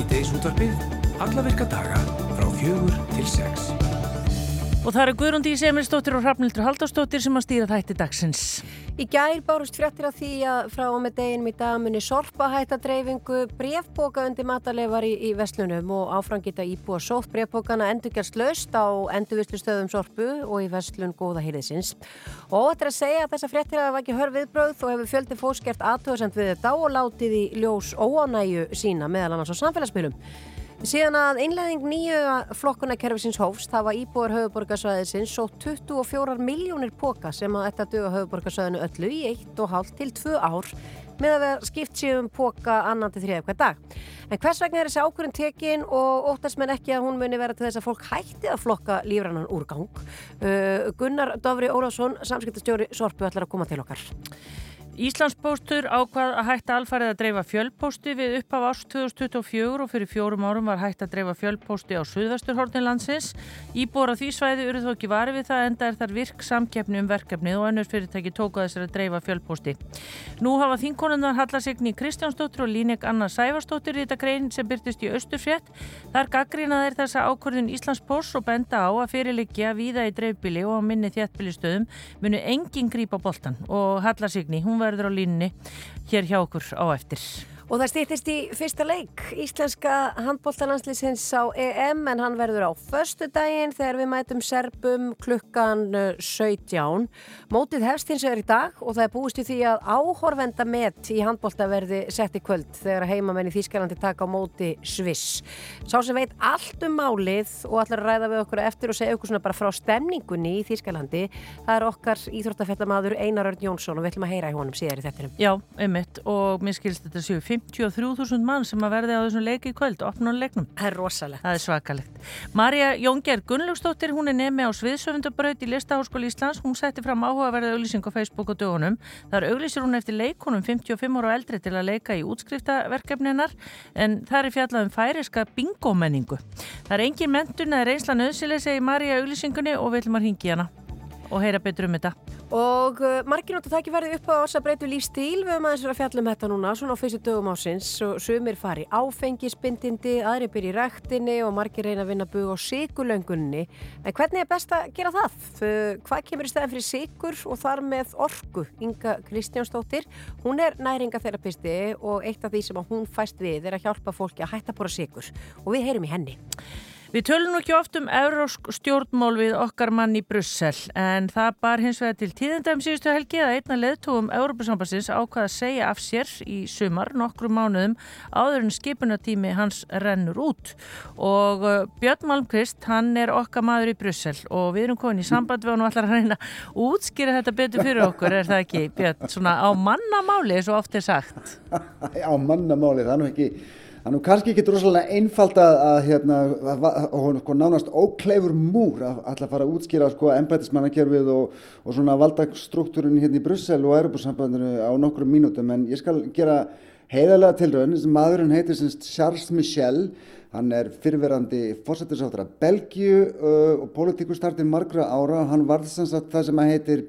Sýteis útvarpið, alla virka daga frá fjögur til sex. Og það eru Guðrundi Semilsdóttir og Hrafnildur Haldarsdóttir sem að stýra þætti dagsins. Í gær bárust fréttir af því að frá og með deginum í damunni sorpa hætta dreifingu brefboka undir matalefar í, í Veslunum og áfram geta íbúa sótt brefbokana endurgjast löst á endurvislustöðum sorpu og í Veslun góða hýrðisins. Og þetta er að segja að þessa fréttir hafa ekki hörð viðbröð og hefur fjöldi fóskert aðtöðsend við þetta og látið í ljós óánæju sína meðal annars á samfélagsmiðlum. Síðan að einleðing nýju flokkunarkerfisins hófst, það var íbúar höfuborgarsvæðisins og 24 miljónir póka sem að þetta döga höfuborgarsvæðinu öllu í 1,5 til 2 ár með að vera skipt síðan póka annan til þriða hver dag. En hvers vegna er þessi ákvörðin tekin og óttast menn ekki að hún muni vera til þess að fólk hætti að flokka lífrannan úrgang? Uh, Gunnar Dovri Ólásson, samskiptastjóri Sorpu, ætlar að koma til okkar. Íslandspóstur ákvað að hætta alfarið að dreifa fjölpósti við uppaf árs 2024 og fyrir fjórum árum var hætt að dreifa fjölpósti á Suðvesturhortin landsins. Íbor á því svæði eru þó ekki varið við það enda er þar virk samkeppni um verkefnið og önnur fyrirtæki tóka þessar að dreifa fjölpósti. Nú hafa þínkonundan Hallasigni Kristjánsdóttir og Línek Anna Sævarsdóttir í þetta grein sem byrtist í Östurfjett. Þar gaggrina þeir þessa ákvörðun Íslandspost og benda á að fyrirlikja víða í dreifbili og minni þéttbilistöðum munu engin grípa boltan og Hallasigni, hún verður á línni hér hjá okkur á eftir. Og það stýttist í fyrsta leik íslenska handbóltalanslýsins á EM en hann verður á förstu daginn þegar við mætum Serbum klukkan 17. Mótið hefst hins vegar í dag og það er búist í því að áhorvenda met í handbólta verði sett í kvöld þegar heimamenn í Þýskalandi taka á móti Sviss. Sá sem veit allt um málið og allar ræða við okkur eftir og segja okkur svona bara frá stemningunni í Þýskalandi það er okkar íþróttafellamadur Einar Örn Jónsson og við ætlum að heyra í honum síðar í þettinum. Já, einmitt og mér skilst þetta séu 53.000 mann sem að verði á þessum leiki í kvöld, leiknum. Það er rosalegt. Það er svakalegt. Marja Jónger Gunnlaugstóttir, hún er nemi á Sviðsöfundabraut í Listaháskóli Íslands. Hún setti fram áhugaverða auglýsing á Facebook og dögunum. Það er auglýsir hún eftir leikunum 55 ára eldri til að leika í útskriftaverkefninar en það er fjallað um færiska bingómenningu. Það er engin mentun eða reynsla nöðsileg, segir Marja auglýsingunni og við ætlum að ringi hana og heyra betur um þetta. Og uh, margir náttúrulega það ekki verði upp á þess að breytu lífstíl við höfum aðeins að fjalla um þetta núna svona á fyrstu dögum ásins sumir fari áfengisbindindi, aðri byrji í ræktinni og margir reyna að vinna bug á sigulöngunni. En hvernig er best að gera það? Hvað kemur í stæðan fyrir sigur og þar með orgu? Inga Kristjánsdóttir, hún er næringaferapisti og eitt af því sem hún fæst við er að hjálpa fólki að hætta bóra sigur og við heyrum í henni. Við tölum ekki oft um eurósk stjórnmál við okkar mann í Brussel en það bar hins vegar til tíðendæm síðustu helgi að einna leðtúum Európa-sambassins ákvaða að segja af sér í sumar nokkru mánuðum áður en skipunatími hans rennur út. Og uh, Björn Malmqvist hann er okkar maður í Brussel og við erum komin í samband við hann og ætlar að reyna útskýra þetta betur fyrir okkur er það ekki Björn, svona á mannamáli og oft er sagt. Á mannamáli, það er nú ekki Það er nú kannski ekki droslega einfalt að, að hérna, og sko, nánast ókleifur múr að alltaf fara að útskýra sko ennbætismannakerfið og, og svona valdastruktúrin hérna í Brussel og Europasambandinu á nokkrum mínútum. En ég skal gera heiðalega tilröðin, maðurinn heitir semst Charles Michel, hann er fyrirverandi fórsættisáttara Belgiu uh, og politíkustartið margra ára. Hann varð semst að það sem að heitir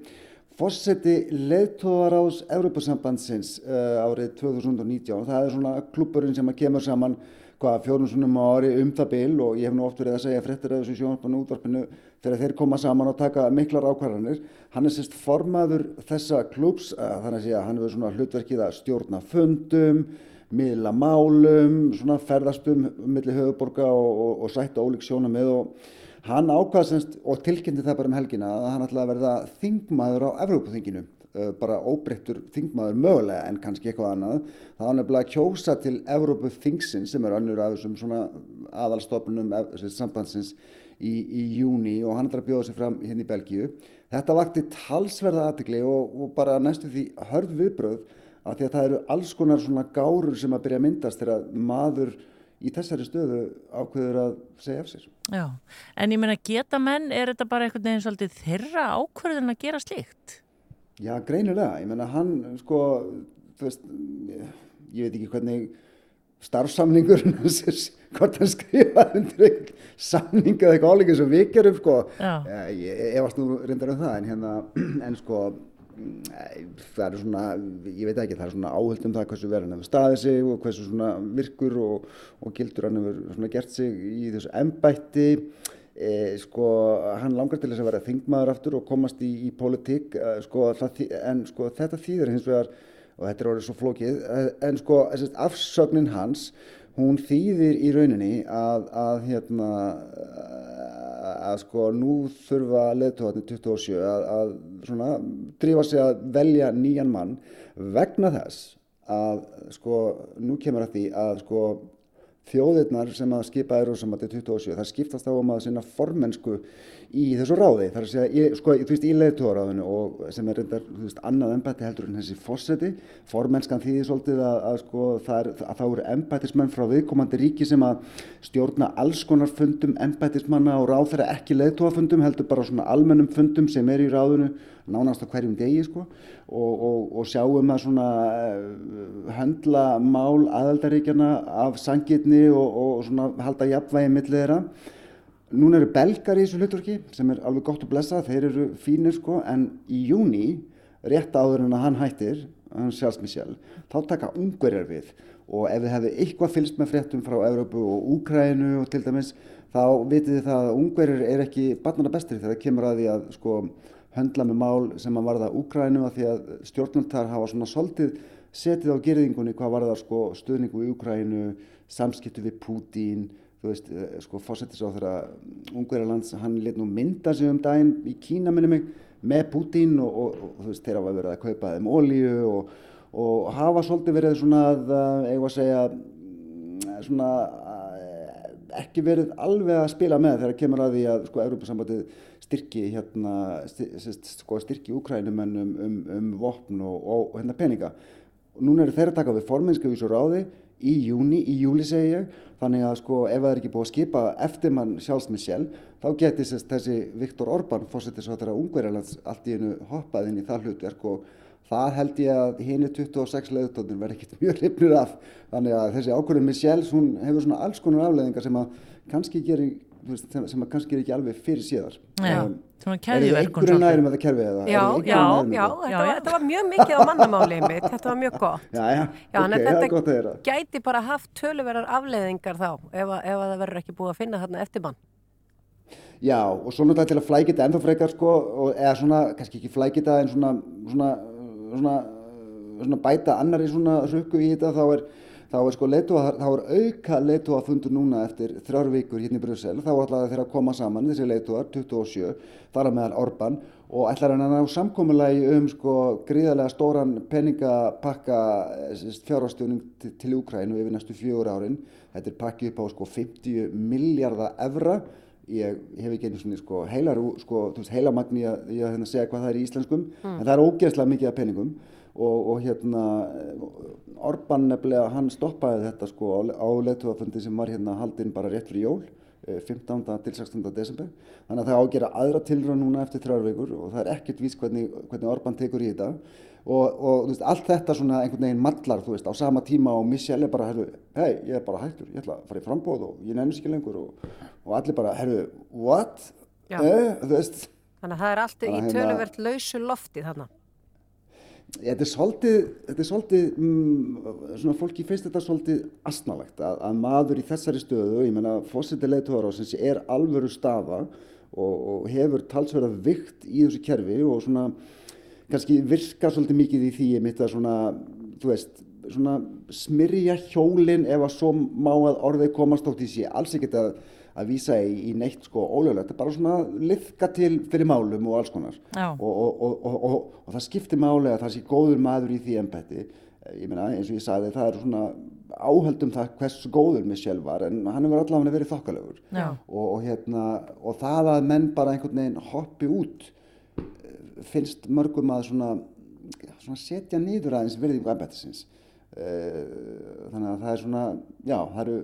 Fórseti leðtóðaráðs Európa-sambandsins uh, árið 2019 og það er svona klúpurinn sem að kemur saman hvaða á ári um það bil og ég hef nú oft verið að segja frettir af þessu sjónarpannu útvarpinu þegar þeir koma saman og taka miklar ákvarðanir. Hann er sérst formaður þessa klúps, uh, þannig að segja hann hefur svona hlutverkið að stjórna fundum, miðla málum, svona ferðastum millir höfuborga og, og, og sætta ólík sjónum með og Hann ákvaðast og tilkynnti það bara um helgina að hann ætlaði að verða þingmaður á Evrópaþinginu, bara óbreyttur þingmaður mögulega en kannski eitthvað annað. Það var nefnilega að kjósa til Evrópaþingsin sem er önnur af þessum svona aðalstofnunum sambandsins í, í júni og hann ætlaði að bjóða sig fram hérna í Belgíu. Þetta vakti talsverða aðtikli og, og bara næstu því hörð viðbröð að því að það eru alls konar svona gárur sem að byrja að myndast þegar maður í þessari stöðu ákveður að segja af sér. Já, en ég meina geta menn, er þetta bara einhvern veginn svolítið þeirra ákveður að gera slíkt? Já, greinilega, ég meina hann, sko, þú veist, ég veit ekki hvernig starfsamningur, hvort hann skrifaði undir einhvern samning eða eitthvað áleikið sem við gerum, sko, ég, ég varst nú reyndar um það, en hérna, en sko, það er svona, ég veit ekki, það er svona áhöld um það hversu verður hann hefur staðið sig og hversu svona virkur og, og gildur hann hefur svona gert sig í þessu embætti. E, sko, hann langar til þess að vera þingmaður aftur og komast í, í politík e, sko, en sko þetta þýðir hins vegar, og þetta er orðið svo flókið e, en sko afsögnin hans hún þýðir í rauninni að, að hérna að sko nú þurfa leðtóðarnir 27 að, að svona drífa sig að velja nýjan mann vegna þess að sko nú kemur að því að sko þjóðirnar sem að skipa Eurósamati 27, það skiptast á um að sinna formensku í þessu ráði. Þar að segja, ég, sko, þú veist, í leiðtóraðinu og sem er reyndar, þú veist, annað embætti heldur en þessi fórseti, formenskan þýðir svolítið að, að sko, það er, að þá eru embættismenn frá viðkomandi ríki sem að stjórna alls konar fundum embættismanna og ráð þeirra ekki leiðtóafundum heldur bara svona almennum fundum sem er í ráðinu nánast á hverjum degi sko. Og, og, og sjáum að svona uh, höndla mál aðaldaríkjana af sangitni og, og svona halda jafnvægi millið þeirra. Nún eru belgar í þessu hluturki sem er alveg gott að blessa, þeir eru fínir sko en í júni, rétt áður en að hann hættir, hann sjálfs mig sjálf, þá taka ungverjar við. Og ef þið hefðu eitthvað fylst með fréttum frá Európu og Úkrænu og til dæmis þá vitið þið það að ungverjar er ekki barnana bestir þegar það kemur að því að sko höndla með mál sem að varða Úkrænu að því að stjórnvöldar hafa svona soldið setið á gerðingunni hvað varða sko, stuðningu í Úkrænu, samskiptu við Pútín, þú veist, eh, sko þeirra Ungverjarlands, hann let nú mynda sig um daginn í Kína minni mig með Pútín og, og, og þú veist, þeirra var verið að kaupa þeim ólíu og, og hafa svolítið verið svona að, eiga að segja, svona ekki verið alveg að spila með þegar kemur að því að sko Európa-sambandið styrki hérna sko styrki úkrænumennum um, um, um vopn og, og hérna peninga. Og núna eru þeirra taka við forminska í þessu ráði í júni, í júli segi ég. Þannig að sko ef það er ekki búið að skipa eftir mann sjálfs með sjálf þá geti þessi Viktor Orbán fórsettis á þeirra ungverjarlands allt í hennu hoppað inn í það hlutverk og það held ég að hinn er 26 leðutóttin verði ekkert mjög ripnir af. Þannig að þessi ákvörðin Michelle hún hefur svona alls konar afleðingar sem að kannski gerir sem að kannski er ekki alveg fyrir síðar. Um, Er það einhverju nærum að það kerfi eða? Já, já, já, þetta? var, þetta var mjög mikið á mannamáli mitt, þetta var mjög gott. Já, já, já ok, það er gott að gera Þetta gæti bara haft töluverðar afleðingar þá ef, ef það verður ekki búið að finna þarna eftir mann. Já, og svo náttúrulega til að flækita ennþá frekar sko, og, eða svona, kannski ekki flækita en svona, svona svona, svona bæta annar í svona rukku í þetta þá er, þá er sko leitua, þá er auka leitua fundur núna eftir þrjár vikur hérna í Brussel. Þá ætlaði þeirra að koma saman þessi leituar 27, þar að meðal Orban og ætlaði hann að ná samkominnlegi um sko gríðarlega stóran peningapakka fjárhástöðunum til, til Úkrænu yfir næstu fjögur árin. Þetta er pakki upp á sko 50 miljardar evra. Ég hef ekki einu svona sko, heilar, sko, heilamagni að, að hérna, segja hvað það er í íslenskum. Mm. en það er ógeðslega mikið af peningum og, og hérna Orban nefnilega hann stoppaði þetta sko á, letuafundi sem var hérna haldinn bara rétt fyrir jól 15. Eh, til 16. desember þannig að það ágjera aðra tilröð núna eftir þrjár vikur og það er ekkert vís hvernig, hvernig Orban tekur í þetta og, og veist, allt þetta svona einhvern veginn mallar veist, á sama tíma og Michelle er bara hei, ég er bara hættur, ég ætla að fara í frambóð og ég nefnir ekki lengur og, og allir bara, herru, what? Eh, Þannig að það er allt í hérna- töluvert lausu lofti þannig Þetta er svolítið, þetta er svolítið, mm, svona fólki finnst þetta svolítið asnalegt að, að maður í þessari stöðu, ég menna fósitið leiðtóðarásins er alvöru staða og, og hefur talsverða vikt í þessu kerfi og svona kannski virka svolítið mikið í því ég mitt að svona, þú veist, svona smyrja hjólinn ef að svo má að orðið komast átt í sig, alls ekkert að að vísa í, í neitt sko ólögulegt, þetta er bara svona liðka til fyrir málum og alls konar. Og, og, og, og það skiptir máli að það sé góður maður í því ennbætti ég meina eins og ég sagði það er svona áhaldum það hversu góður Michelle var en hann hefur allavega verið þokkalögur og hérna og það að menn bara einhvern veginn hoppi út eh, finnst mörgum að svona, svona setja nýður aðeins virðingu ennbættisins eh, þannig að það er svona já það eru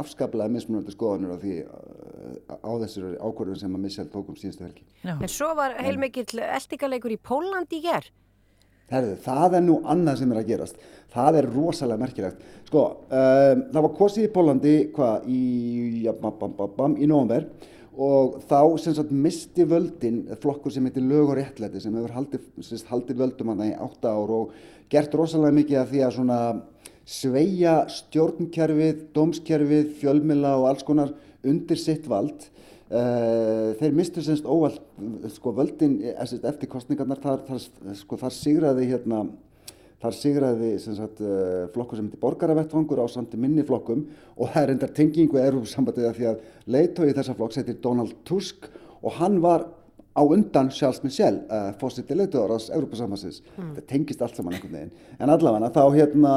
afskaplega mismunandi skoðanur á því uh, á þessari ákvörðun sem að Michelle tók um síðustu helgi. Já. En svo var heilmikill eldingaleikur í Pólandi í gerð. Herðu, það er nú annað sem er að gerast. Það er rosalega merkilegt. Sko, um, það var kosið í Pólandi hvað í, ja, í nógumver og þá sem sagt misti völdin flokkur sem heitir lög og réttlæti sem hefur haldið, haldið völdum hann í átta ár og gert rosalega mikið af því að svona sveia stjórnkerfið, dómskerfið, fjölmila og alls konar undir sitt vald. Uh, þeir mistu semst óvald sko völdin eh, eftir kostningarnar þar, þar, sko, þar sigraði hérna þar sigraði sagt, uh, flokkur sem heitir borgaravettvangur á samt minni flokkum og það er endar tengingu erúsambandið af því að leitói þessa flokks heitir Donald Tusk og hann var á undan Charles Michel uh, fósiti leitóðar ás Európa-samhansins mm. það tengist allt saman einhvern veginn en allavega þá, hérna,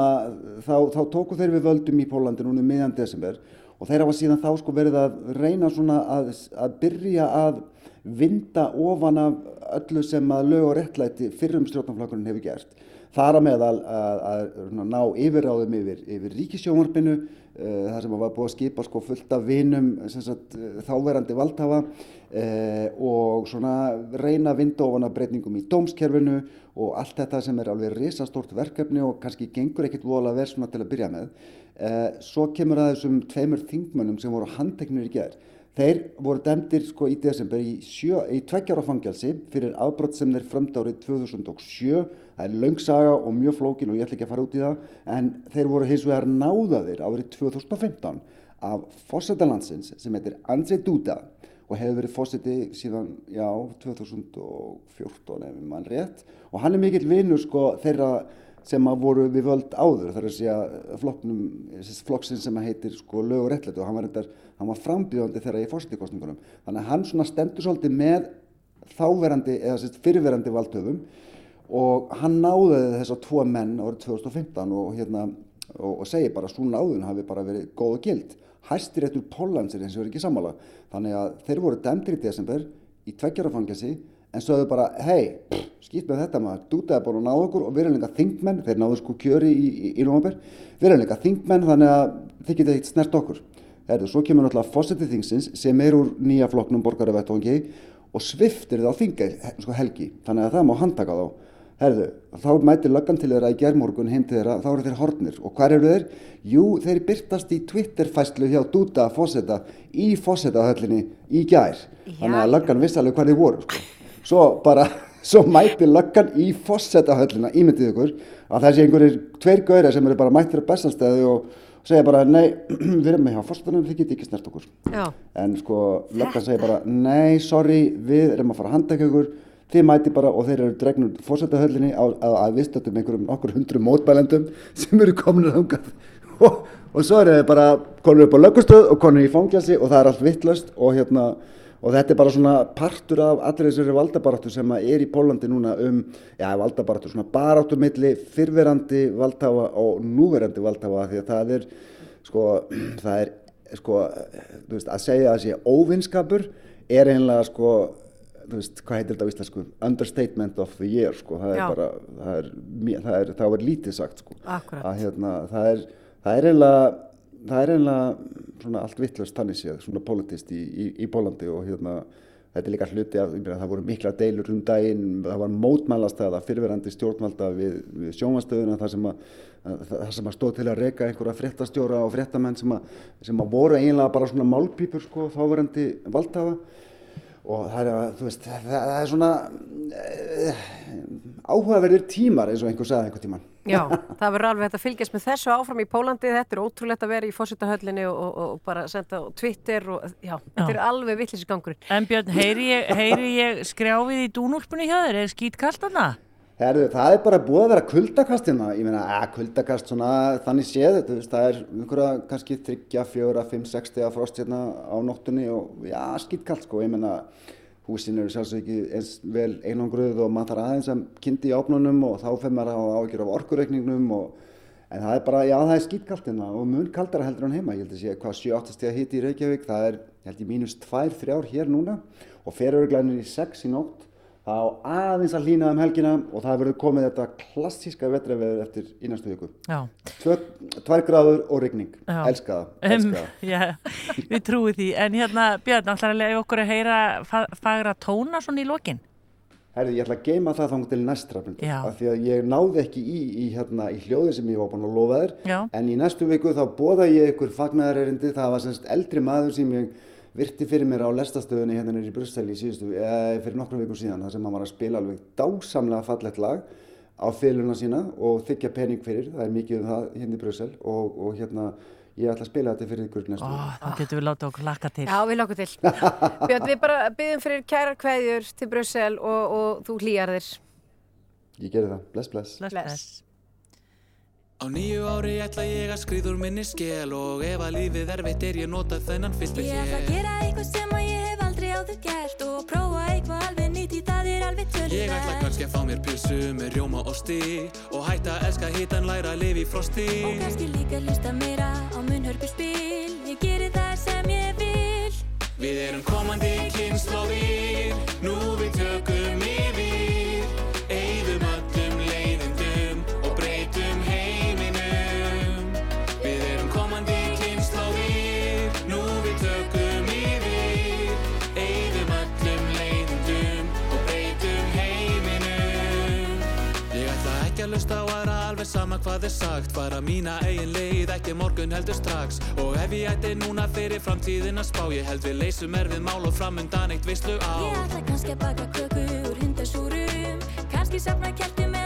þá, þá tóku þeir við völdum í Pólandi núna miðjan desember og þeir hafa síðan þá sko verið að reyna svona að, að byrja að vinda ofan af öllu sem að lög og réttlæti fyrrum stjórnflokkurinn hefur gert. Það er að meðal að, að, að ná yfirráðum yfir, yfir ríkisjónvarpinu, þar sem var búið að skipa sko fullt af vinum sagt, þáverandi valdhafa uh, og reyna að vinda ofan af breytingum í dómskerfinu og allt þetta sem er alveg risastórt verkefni og kannski gengur ekkit vola svona til að byrja með. Uh, svo kemur að þessum tveimur þingmönnum sem voru handteknir í gerð. Þeir voru demdir sko í desember í, í tveggjára fangelsi fyrir afbrott sem þeir frömda árið 2007. Það er laungsaga og mjög flókin og ég ætla ekki að fara út í það. En þeir voru hins vegar náðaðir árið 2015 af fósættalandsins sem heitir Andrzej Duda og hefur verið fósætti síðan, já, 2014 ef mann rétt. Og hann er mikill vinnur sko þeirra sem að voru við völd áður þar að segja flokknum, flokksinn sem heitir sko lög og réttlæti. Og hann var, reyndar, hann var frambíðandi þegar í fórstíkostningunum þannig að hann svona stendur svolítið með þáverandi eða sérst fyrirverandi valdhöfum. Og hann náði þess að tvo menn árið 2015 og hérna og, og segi bara að svo náðun hafi bara verið góð og gild. Hæstir eftir Pólandsir eins og verið ekki sammála. Þannig að þeir voru demdir í desember í tveggjarafangelsi en sögðu bara, hei, skýt með þetta maður, dútaði bara að ná okkur og við erum líka þingmenn, þeir náðu sko kjöri í, í, í nógumber, við erum líka þingmenn þannig að þið getið eitt snert okkur. Herðu, svo kemur náttúrulega fósettið þingsins sem er úr nýja flokknum borgaravættóngi og sviftir það á þingi, sko helgi, þannig að það má handtaka þá. Herðu, þá mætir löggan til þeirra í gerðmorgun heim til þeirra, þá eru þeir hornir og hvað eru þeir? Jú, þeir byrtast í Twitter-fæslu hjá Dúta fósetta í fósettahöllinni í gær, þannig að löggan vissi alveg hvað þeir voru, sko svo bara, svo mæti löggan í fósettahöllina, ímyndið ykkur að sé einhverjir tveir gauðir sem eru bara mættir á bestastæði og segja bara nei, við erum með hjá fórsetanum, þið getur ekki snert okkur. Já. en sko löggan segja bara nei, sorry, við erum að fara að handækja ykkur. Þið mæti bara og þeir eru dregnur fórsetahöllinni að, að, að viðstöndum einhverjum okkur hundru mótbælendum sem eru komin að hungað og, og svo eru þeir bara konur upp á löggastöð og konur í fangjasi og það er allt vittlust og hérna og þetta er bara svona partur af allir þessari valdabaráttu sem er í Pólandi núna um, já, valdabaráttu, svona baráttu milli fyrverandi valdhafa og núverandi valdhafa því að það er, sko, það er, sko, þú veist, að segja að það sé óvinnskapur er einlega, sko, þú veist, hvað heitir þetta á íslensku, understatement of the year, sko, það er já. bara, það er, það er, það er lítið sagt, sko, Akkurat. að hérna, það er, það er einlega, það er einlega allt vittlust þannig séð, svona politist í, í, í Pólandi og hérna þetta er líka hluti af, það voru mikla deilur um daginn, það var mótmælast það að fyrirverandi stjórnvalda við, við sjónvastöðuna þar sem að, að, sem að stóð til að reyka einhverja fréttastjóra og fréttamenn sem að, sem að voru einlega bara svona málpípur sko, þáverandi valdhafa. Og það er, veist, það, það er svona uh, áhugaverðir tímar eins og einhver sagði einhver tíman Já, það verður alveg hægt að fylgjast með þessu áfram í Pólandi, þetta er ótrúlegt að vera í fósitahöllinni og, og, og bara senda á Twitter og já, já. þetta er alveg vittlisir gangur. En Björn, heyri ég, heyri ég skrjáfið í dúnúlpunni hjá þér, er skýt kallt aðna? Herðu, það er bara búið að vera kuldakast hérna, ég meina, að kuldakast svona þannig séð, veist, það er einhverja kannski 30, 40, 5, 60 frost hérna á nóttunni og já, skýt kallt sko, ég meina húsin eru sjálfsög ekki eins vel einangruð og maður þarf aðeins að kynnti í opnunum og þá fyrir maður að ágjör af orkureikningnum og, en það er bara, já það er skýtkalt hérna og mun kaldara heldur en heima, ég held að sé hvað 7-8 steg hitt í Reykjavík, það er, ég held ég mínus 2-3 ár hér núna og ferurglænir í 6 í nótt þá aðeins að hlýna um helgina og það verður komið þetta klassíska vetraveður eftir í næstu viku. Tvær gráður og regning elskaða, elskaða. Um, já, við trúum því. En hérna Björn, ætlar að lega okkur að heyra fagra tóna svona í lokin? Herði, ég ætla að geima það þá til næstra af því að ég náði ekki í, í, hérna, í hljóði sem ég var búin að lofa þér. Já. en í næstu viku þá bóða ég ykkur fagnæðarerindi, það var semst eldri maður sem ég virti fyrir mér á lestastöðunni hérna nýri í Brussel í síðustu, eða fyrir nokkru vikum síðan þar sem hann var að spila alveg dásamlega fallett lag á fylguna sína og þykja pening fyrir, það er mikið um það hérna í Brussel og, og hérna ég ætla að spila þetta fyrir ykkur næstu. Ó, þá getum við látið okkur laka til. Já, við lákum til. Björn, við bara byggjum fyrir kærar kveðjur til Brussel og, og þú hlýjar þér. Ég gerði það. Bless, bless. Bless, bless. Á nýju ári ætla ég að skriður minni skell og ef að lífið erfitt er ég nota þennan fyrsta hér. Ég ætla að gera eitthvað sem að ég hef aldrei áður gert og prófa eitthvað alveg nýtt í það er alveg tölverð. Ég ætla kannski að fá mér pilsu með rjóma og sti og hætta að elska hitan læra að lifi frosti. Og kannski líka hlusta meira á munnhörpu spil, ég geri það sem ég vil. Við erum komandi kynnslóðir, nú sama hvað er sagt. Fara mína eigin leið, ekki morgun heldur strax. Og ef ég ætti núna fyrir framtíðin að spá Ég held við leysum erfið mál og framundan eitt veislu á Ég ætla kannski að baka köku úr hundasúrum, kannski safna kertum eða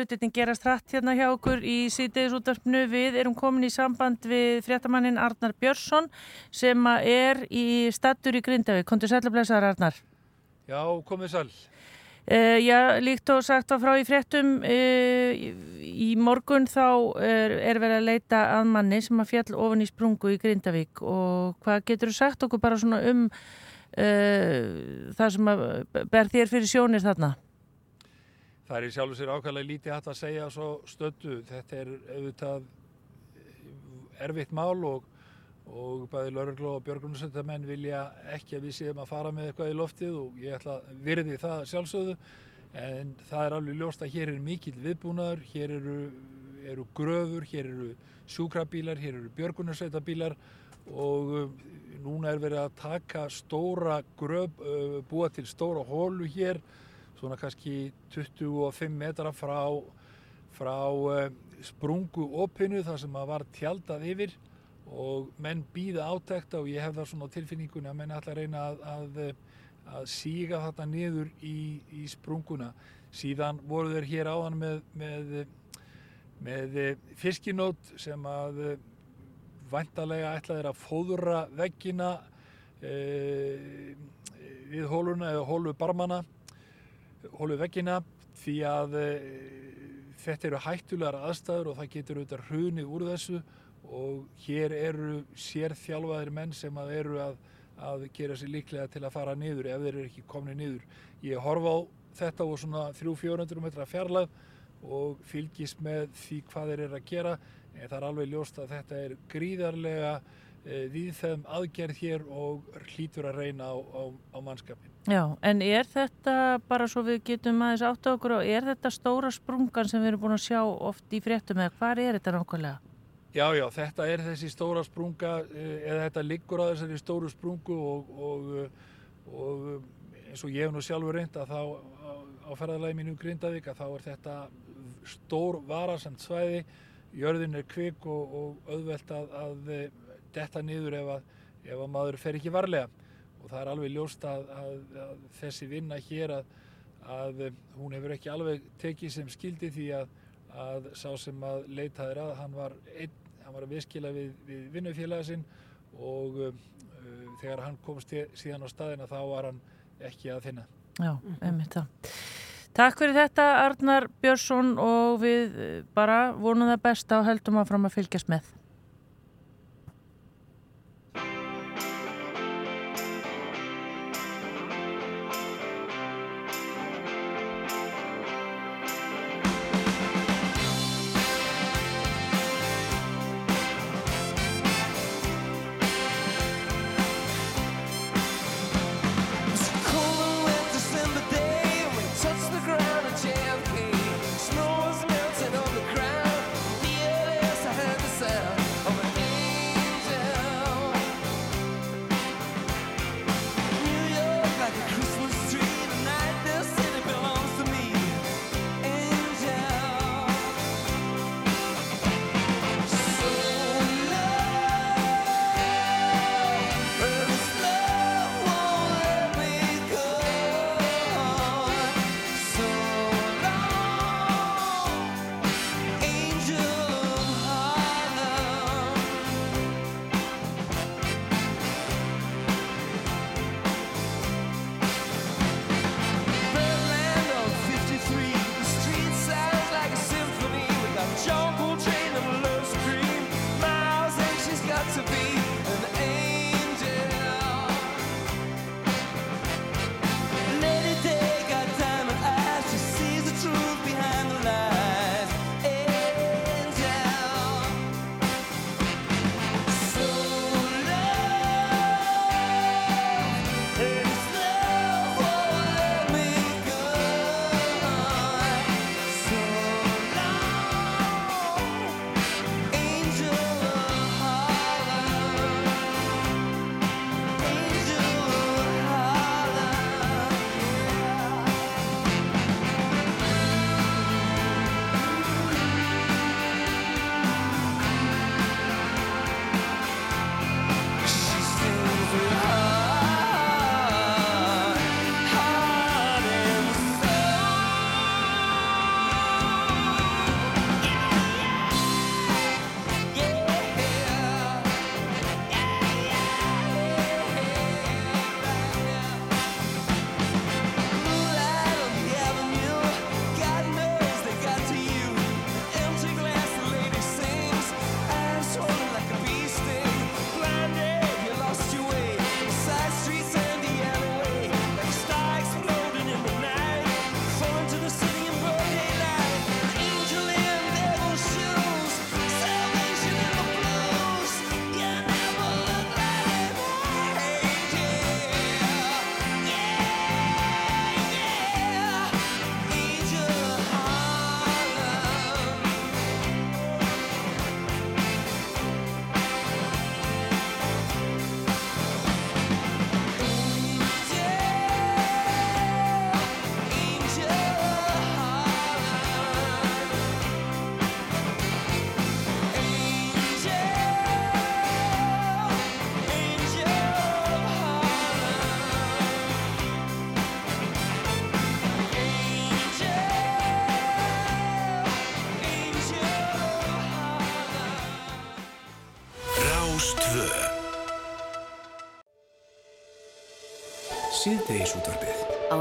hlutin gerast hratt hérna hjá okkur í síðdegisúttarpnu. Við erum komin í samband við fréttamannin Arnar Björnsson sem að er í stattur í Grindavík. Kontur sælablesaðar Arnar. Já, komið sæl. Uh, já, líkt og sagt var frá í fréttum uh, í morgun þá er, er verið að leita að manni sem að fjall ofan í sprungu í Grindavík og hvað getur þú sagt okkur bara svona um uh, það sem að ber þér fyrir sjónir þarna? Það er í sjálfu sér ákvæmlega lítið hægt að segja svo stöddu. Þetta er auðvitað erfitt mál og, og bæði lauruglu og björgunarsöndamenn vilja ekki að við séum að fara með eitthvað í loftið og ég ætla að virði það sjálfsögðu. En það er alveg ljóst að hér er mikill viðbúnaður, hér eru, eru gröfur, hér eru sjúkrabílar, hér eru björgunarsöndabílar og uh, núna er verið að taka stóra gröf, búa til stóra hólu hér svona kannski 25 metra frá, frá uh, sprungu opinu þar sem að var tjaldað yfir og menn býða átekta og ég hef það svona á tilfinningunni að menn ætla að reyna að, að, að síga þetta niður í, í sprunguna. Síðan voru þeir hér áðan með, með, með fiskinót sem að væntalega ætlaði að fóðura veggina e, við hóluna eða hólu barmana hólu veggina því að e, þetta eru hættulegar aðstæður og það getur auðvitað hrunið úr þessu og hér eru sérþjálfaðir menn sem að eru að, að gera sér líklega til að fara niður ef þeir eru ekki komni niður. Ég horfa á þetta og svona 300-400 metra fjarlæð og fylgist með því hvað þeir eru að gera en það er alveg ljóst að þetta er gríðarlega við þeim aðgerð hér og hlýtur að reyna á, á, á mannskapin. Já, en er þetta, bara svo við getum aðeins átt á okkur, og er þetta stóra sprungan sem við erum búin að sjá oft í fréttum eða hvað er þetta nákvæmlega? Já, já, þetta er þessi stóra sprunga eh, eða þetta liggur á þessari stóru sprungu og, og, eh, og eh, eins og ég hef nú sjálfur reynd að þá á, á ferðalagi mínu Grindavík að þá er þetta stór varasamt svæði, jörðin er kvik og, og auðvelt að, að eh, detta niður ef að, ef að maður fer ekki varlega og það er alveg ljóst að, að, að þessi vinna hér að, að hún hefur ekki alveg tekið sem skildi því að að sá sem að leitaðir að hann var, einn, hann var að viðskila við, við vinnufélaga sinn og uh, þegar hann komst síðan á staðina þá var hann ekki að finna. Já, einmitt það. Takk fyrir þetta Arnar Björnsson og við bara vonum það besta og heldum að fram að fylgjast með.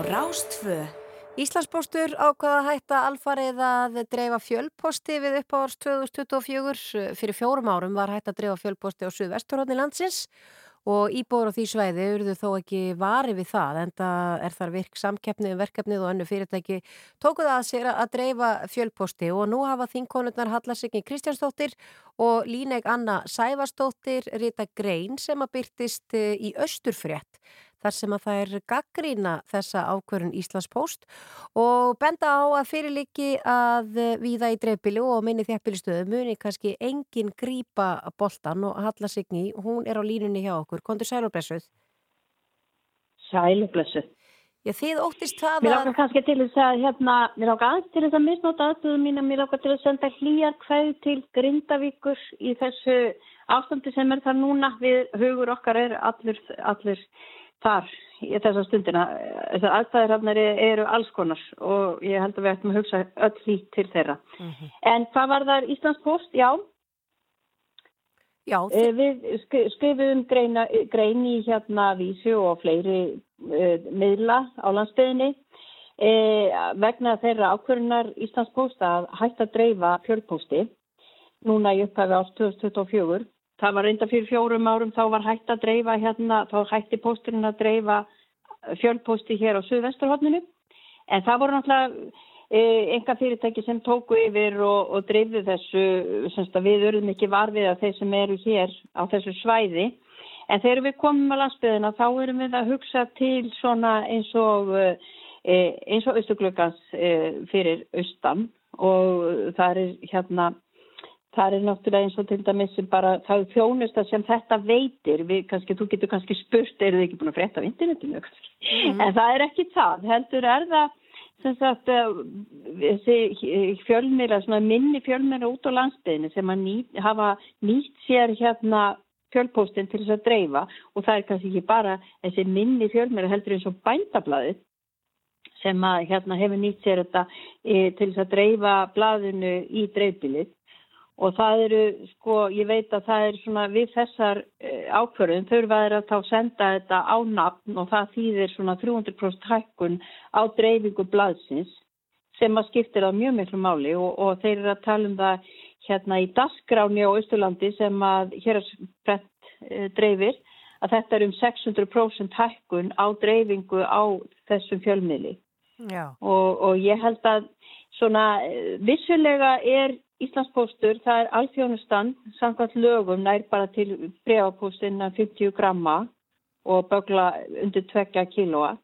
Rástfö Íslandsbóstur ákvaða að hætta alfarið að dreifa fjölposti við uppávars 2024. Fyrir fjórum árum var hætt að dreifa fjölposti á Suðvesturhóðni landsins og íbúður á því svæði eruðu þó ekki vari við það en það er þar virk samkeppni um verkefnið og önnu fyrirtæki tókuð að sér að dreifa fjölposti. Og nú hafa þingkonurnar Hallarsikni Kristjánsdóttir og Líneg Anna Sævarsdóttir Rita Grein sem að byrtist eh, í Östurfrétt þar sem að það er gaggrína þessa ákvörun Íslandspost og benda á að fyrirliki að viða í dreifbílu og minni þjæppilistöðu muni kannski engin grípa boltan og Halla Signi, hún er á línunni hjá okkur. Kondur sælublessuð? Sælublessuð. Já, þið óttist það að... Mér lákar kannski til þess að, hérna, mér lákar aðeins til þess að misnóta aðstöðu mín að mér lákar til að senda hlýjar hvaðu til Grindavíkur í þessu ástandi sem er það núna við hugur okkar er allur, allur þar í þessa stundina. Þessar aðstæðir hafnari eru alls konar og ég held að við ættum að hugsa öll lít til þeirra. Mm -hmm. En hvað var þar Íslands post? Já. Já. E, við skrifum greina, grein í hérna vísu og fleiri e, miðla á landsbyðinni e, vegna þeirra ákverðunar Íslands post að hætta að dreifa fjölposti núna í upphæfi ást 2024 Það var reynda fyrir fjórum árum, þá var hægt að dreifa hérna, þá hætti pósturinn að dreifa fjölpósti hér á Suðvesturhóttinu. En það voru náttúrulega e, enga fyrirtæki sem tóku yfir og, og dreifðu þessu, semst að við örðum ekki varfið að þeir sem eru hér á þessu svæði. En þegar við komum á landsbyðina þá erum við að hugsa til svona eins og, e, eins og austuglöggans e, fyrir austan og það er hérna Það er náttúrulega eins og til dæmis bara það þjónusta sem þetta veitir, við, kannski, þú getur kannski spurt, eru þið ekki búin að frétta af internetinu? Mm. En það er ekki það, heldur er það sem sagt eh, þessi fjölmýra, minni fjölmýra út á landsbyðinu sem að nýt, hafa nýtt sér hérna fjölpóstinn til þess að dreifa og það er kannski ekki bara þessi minni fjölmýra heldur eins og bændablaðið sem að hérna hefur nýtt sér þetta e, til þess að dreifa blaðinu í dreifbilið og það eru, sko, ég veit að það er svona við þessar eh, ákvörðum þurfa þeir að þá senda þetta á nafn og það þýðir svona 300% hækkun á dreifingu blaðsins sem að skiptir það mjög miklu máli og, og þeir eru að tala um það hérna í Daskráni á Ístulandi sem að hér er sprett e, dreifir að þetta er um 600% hækkun á dreifingu á þessum fjölmiðli. Og, og ég held að svona eh, vissulega er Íslandspóstur, það er alþjónustan, samkvæmt lögum nær bara til bregapóstina 50 gramma og bögla undir 2 kílóa.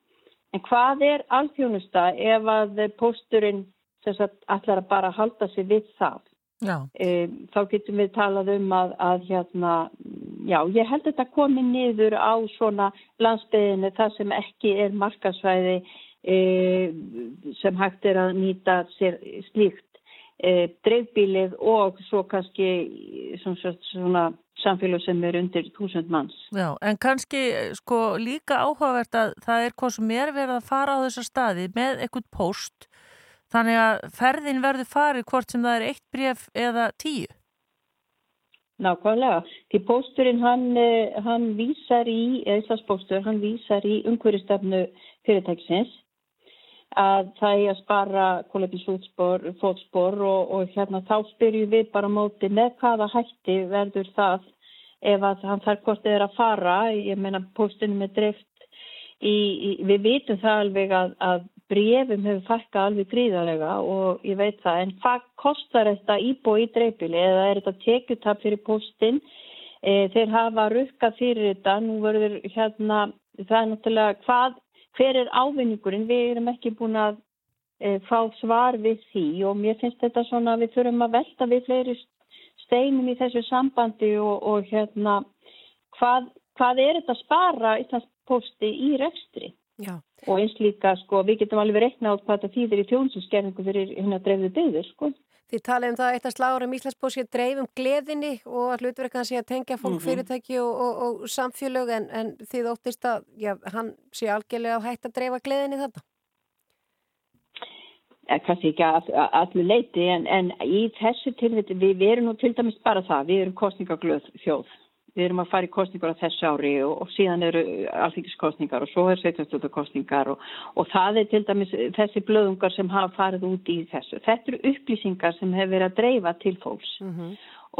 En hvað er alþjónusta ef að pósturinn allar að bara halda sig við það? E, þá getum við talað um að, að hérna, já, ég held að þetta komi niður á svona landsbyðinu þar sem ekki er markasvæði e, sem hægt er að nýta sér slíkt e, dreifbílið og svo kannski svona, svona samfélag sem er undir þúsund manns. Já, en kannski sko líka áhugavert að það er hvað sem er verið að fara á þessa staði með eitthvað post þannig að ferðin verður farið hvort sem það er eitt bref eða tíu. Nákvæmlega, því pósturinn hann, e, hann vísar í, eða Íslandsbóstur, hann vísar í umhverjastefnu fyrirtækisins að það er að spara kólefnisfótspor og, og hérna þá spyrjum við bara móti með hvaða hætti verður það ef að hann þarf hvort eða að fara, ég meina postinu með drift í, í, við vitum það alveg að, að brefum hefur fækkað alveg gríðarlega og ég veit það, en hvað kostar þetta íbúi í dreifbili eða er þetta tekjutap fyrir postin e, þeir hafa rukkað fyrir þetta, nú verður hérna, það er náttúrulega hvað hver er ávinningurinn? Við erum ekki búin að e, fá svar við því og mér finnst þetta svona að við þurfum að velta við fleiri steinum í þessu sambandi og, og hérna hvað, hvað er þetta að spara Íslandsposti í rekstri? Já. Og eins líka sko við getum alveg rekna á hvað þetta þýðir í tjónsinskerningu fyrir hérna dreifðu byggður sko. Þið talið um það eitt að slára um Íslandsbósi að dreifum gleðinni og að hlutverkan sé að tengja fólk, mm -hmm. fyrirtæki og, og, og samfélög en, en þið óttist að já, hann sé algjörlega að hætta að dreifa gleðinni þetta? Ja, kannski ekki að, allir leiti en, en í þessu tilviti við, við erum nú til dæmis bara það, við erum kostningaglöð þjóð við erum að fara í kostningar á þessu ári og, og síðan eru alþingiskostningar og svo er sveitarstjórnarkostningar og, og það er til dæmis þessi blöðungar sem hafa farið út í þessu. Þetta eru upplýsingar sem hefur verið að dreifa til fólks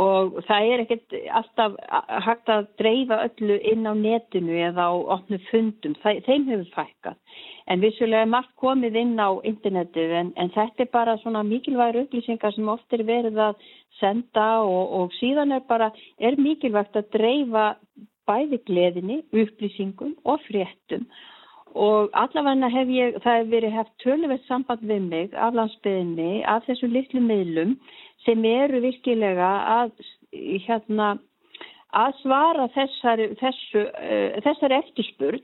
og það er ekkert alltaf hægt að dreifa öllu inn á netinu eða á opnu fundum, það, þeim hefur fækkað. En vissulega er margt komið inn á internetið en, en þetta er bara svona mikilvægur upplýsingar sem oft er verið að senda og, og síðan er bara, er mikilvægt að dreifa bæði gleðinni, upplýsingum og fréttum og allavegna hef ég, það hef verið haft töluvert samband við mig af landsbyðinni, af þessum litlu miðlum sem eru virkilega að, hérna, að svara þessari, þessu, uh, þessari eftirspurn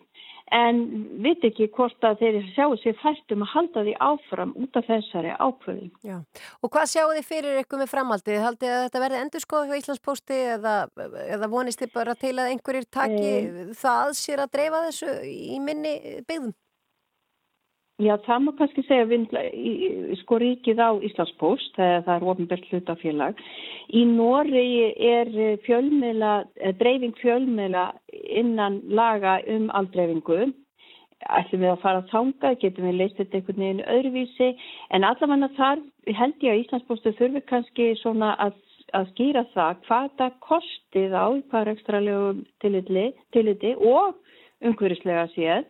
en veit ekki hvort að þeir sjáu sér fært um að halda því áfram út af þessari ákvöðin. Já. Og hvað sjáu þið fyrir ykkur með framhaldið? Haldið að þetta verði endur skoð hjá Íslandspósti eða, eða vonist þið bara til að einhverjir taki það að sér að dreifa þessu í minni byggðum? Já, það má kannski segja í- sko ríkið á Íslandspost það er ofinbært hlutafélag. Í Noregi er fjölmiðla, eh, dreifing fjölmiðla innan laga um aldreifingu. Ætlum við að fara að þanga, getum við leist þetta einhvern veginn öðruvísi, en allavega þar held ég að Íslandspostu þurfi kannski svona að, að skýra það hvað það kostið á í hvað rekstralegu tilliti, tilliti og umhverfislega séð.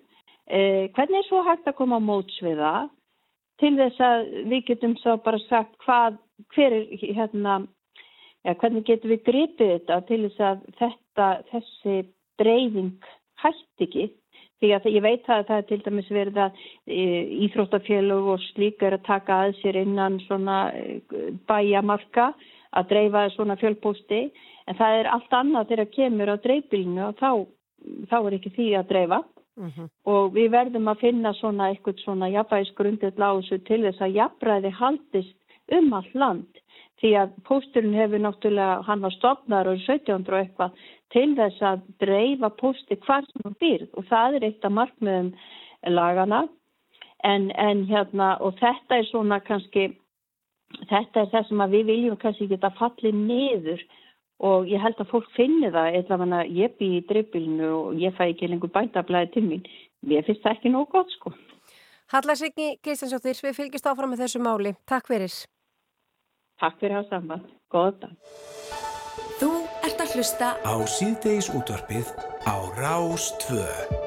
Eh, hvernig er svo hægt að koma á móts við það? Til þess að við getum svo bara sagt hvað, hver er hérna, ja, hvernig getum við gripið þetta til þess að þetta, þessi dreifing hætti ekki? Því að ég veit að það er til dæmis verið að e, íþróttafélög og slík er að taka að sér innan svona e, bæjamarka að dreifa svona fjölpósti. En það er allt annað þegar kemur á dreifbílinu og þá, þá er ekki því að dreifa og við verðum að finna svona eitthvað svona jafnvægisgrundið lásu til þess að jafnræði haldist um allt land. Því að pósturinn hefur náttúrulega, hann var stopnar og 1700 og eitthvað til þess að dreifa pósti hvar sem hann býrð og það er eitt af markmiðum lagana en, en hérna og þetta er svona kannski þetta er það sem við viljum kannski geta fallið niður og ég held að fólk finni það eða þannig að ég bý í drippilinu og ég fæ ekki lengur bætablaði til mín mér finnst það ekki nóg gott sko Halla Signi Geistansjóttir, við fylgjast áfram með þessu máli. Takk fyrir. Takk fyrir hafa saman, góða dag Þú ert að hlusta Á síðdeis útvarpið á Rás 2.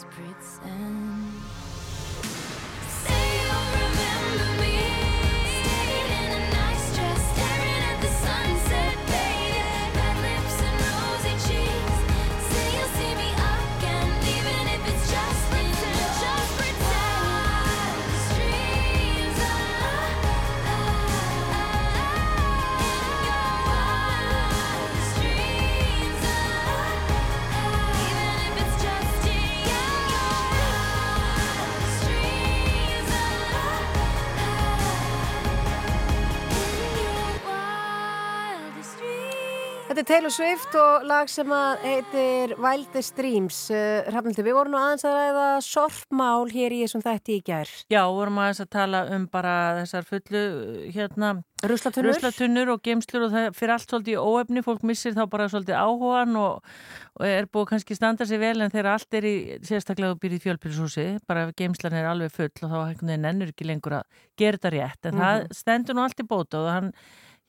desperate Taylor Swift og lag sem að heitir Wildest Dreams. Uh, Hrafnildur, við vorum nú aðeins að ræða sorpmál hér í þessum þætti í gær. Já, vorum aðeins að tala um bara þessar fullu hérna Ruslatunnur. ruslatunnur og geimslur og það fyrir allt svolítið óefni, fólk missir þá bara svolítið áhugan og, og er búið kannski standa sig vel en þegar allt er í sérstaklega og byrjið fjölpilshúsi, bara ef geimslan er alveg full og þá einhvern veginn ennur ekki lengur að gera þetta rétt, en það stendur nú allt í bóta og hann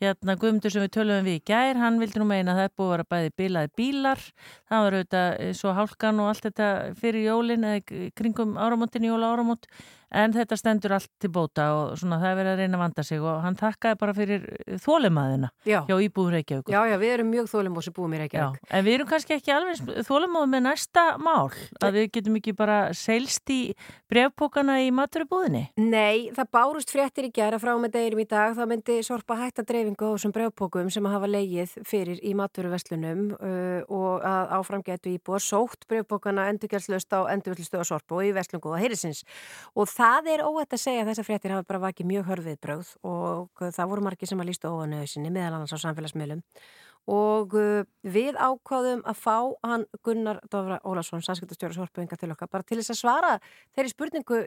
Hérna Guðmundur sem við töluðum við í gær, hann vildi nú meina að það er búið að vera bæði bilaði bílar, það var auðvitað eh, svo hálkan og allt þetta fyrir jólin eða kringum áramótin, jóla áramót, en þetta stendur allt til bóta og svona það er verið að reyna að vanda sig og hann takkaði bara fyrir þólimaðina Já. hjá Íbúður Reykjavík. Já, já, við erum mjög þólum og sem búum í Já, Reykjavík. en við erum kannski ekki alveg þólimáð með næsta mál, að við getum ekki bara seilst í brefpókana í maturubúðinni. Nei, það bárust fréttir í gæra frá með deginum í dag. Það myndi sorpa hætta dreifingu á þessum brevpókum sem að hafa leigið fyrir í maturverslunum uh, og að áfram getu íbúar sótt brevpókana endurgjaldslust á endurgjaldslust það er óætt að segja að þessar fréttir hafa bara vakið mjög hörfið bröð og það voru margir sem að lístu óanöðu sinni meðal annars á samfélagsmiðlum. Og uh, við ákváðum að fá hann Gunnar Dófra Ólason, sanskiptastjóra sorpuðinga til okkar, bara til þess að svara þeirri spurningu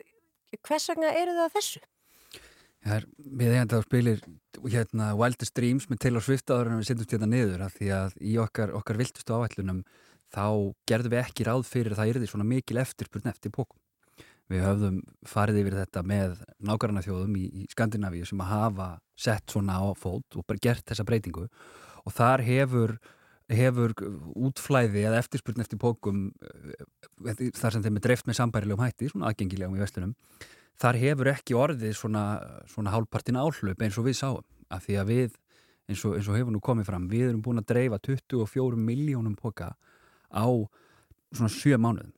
hvers vegna eru það þessu? Það er við eigandi þá spilir hérna Wildest Dreams með Taylor Swift áður en við sendumst hérna niður af því að í okkar, okkar viltustu áætlunum þá gerðum við ekki ráð fyrir að það yrði svona mikil eftirspurn eftir pókum. Við höfðum farið yfir þetta með nákvæmna þjóðum í, í Skandinavíu sem að hafa sett svona á fót og bara gert þessa breytingu. Og þar hefur hefur útflæði eða eftirspurn eftir pókum eh, þar sem þeim er dreift með sambærilegum hætti, svona aðgengilegum í vestunum þar hefur ekki orðið svona, svona hálfpartin áhlaup eins og við sáum. Af því að við, eins og, eins og hefur nú komið fram við erum búin að dreifa 24 miljónum póka á svona 7 mánuðum.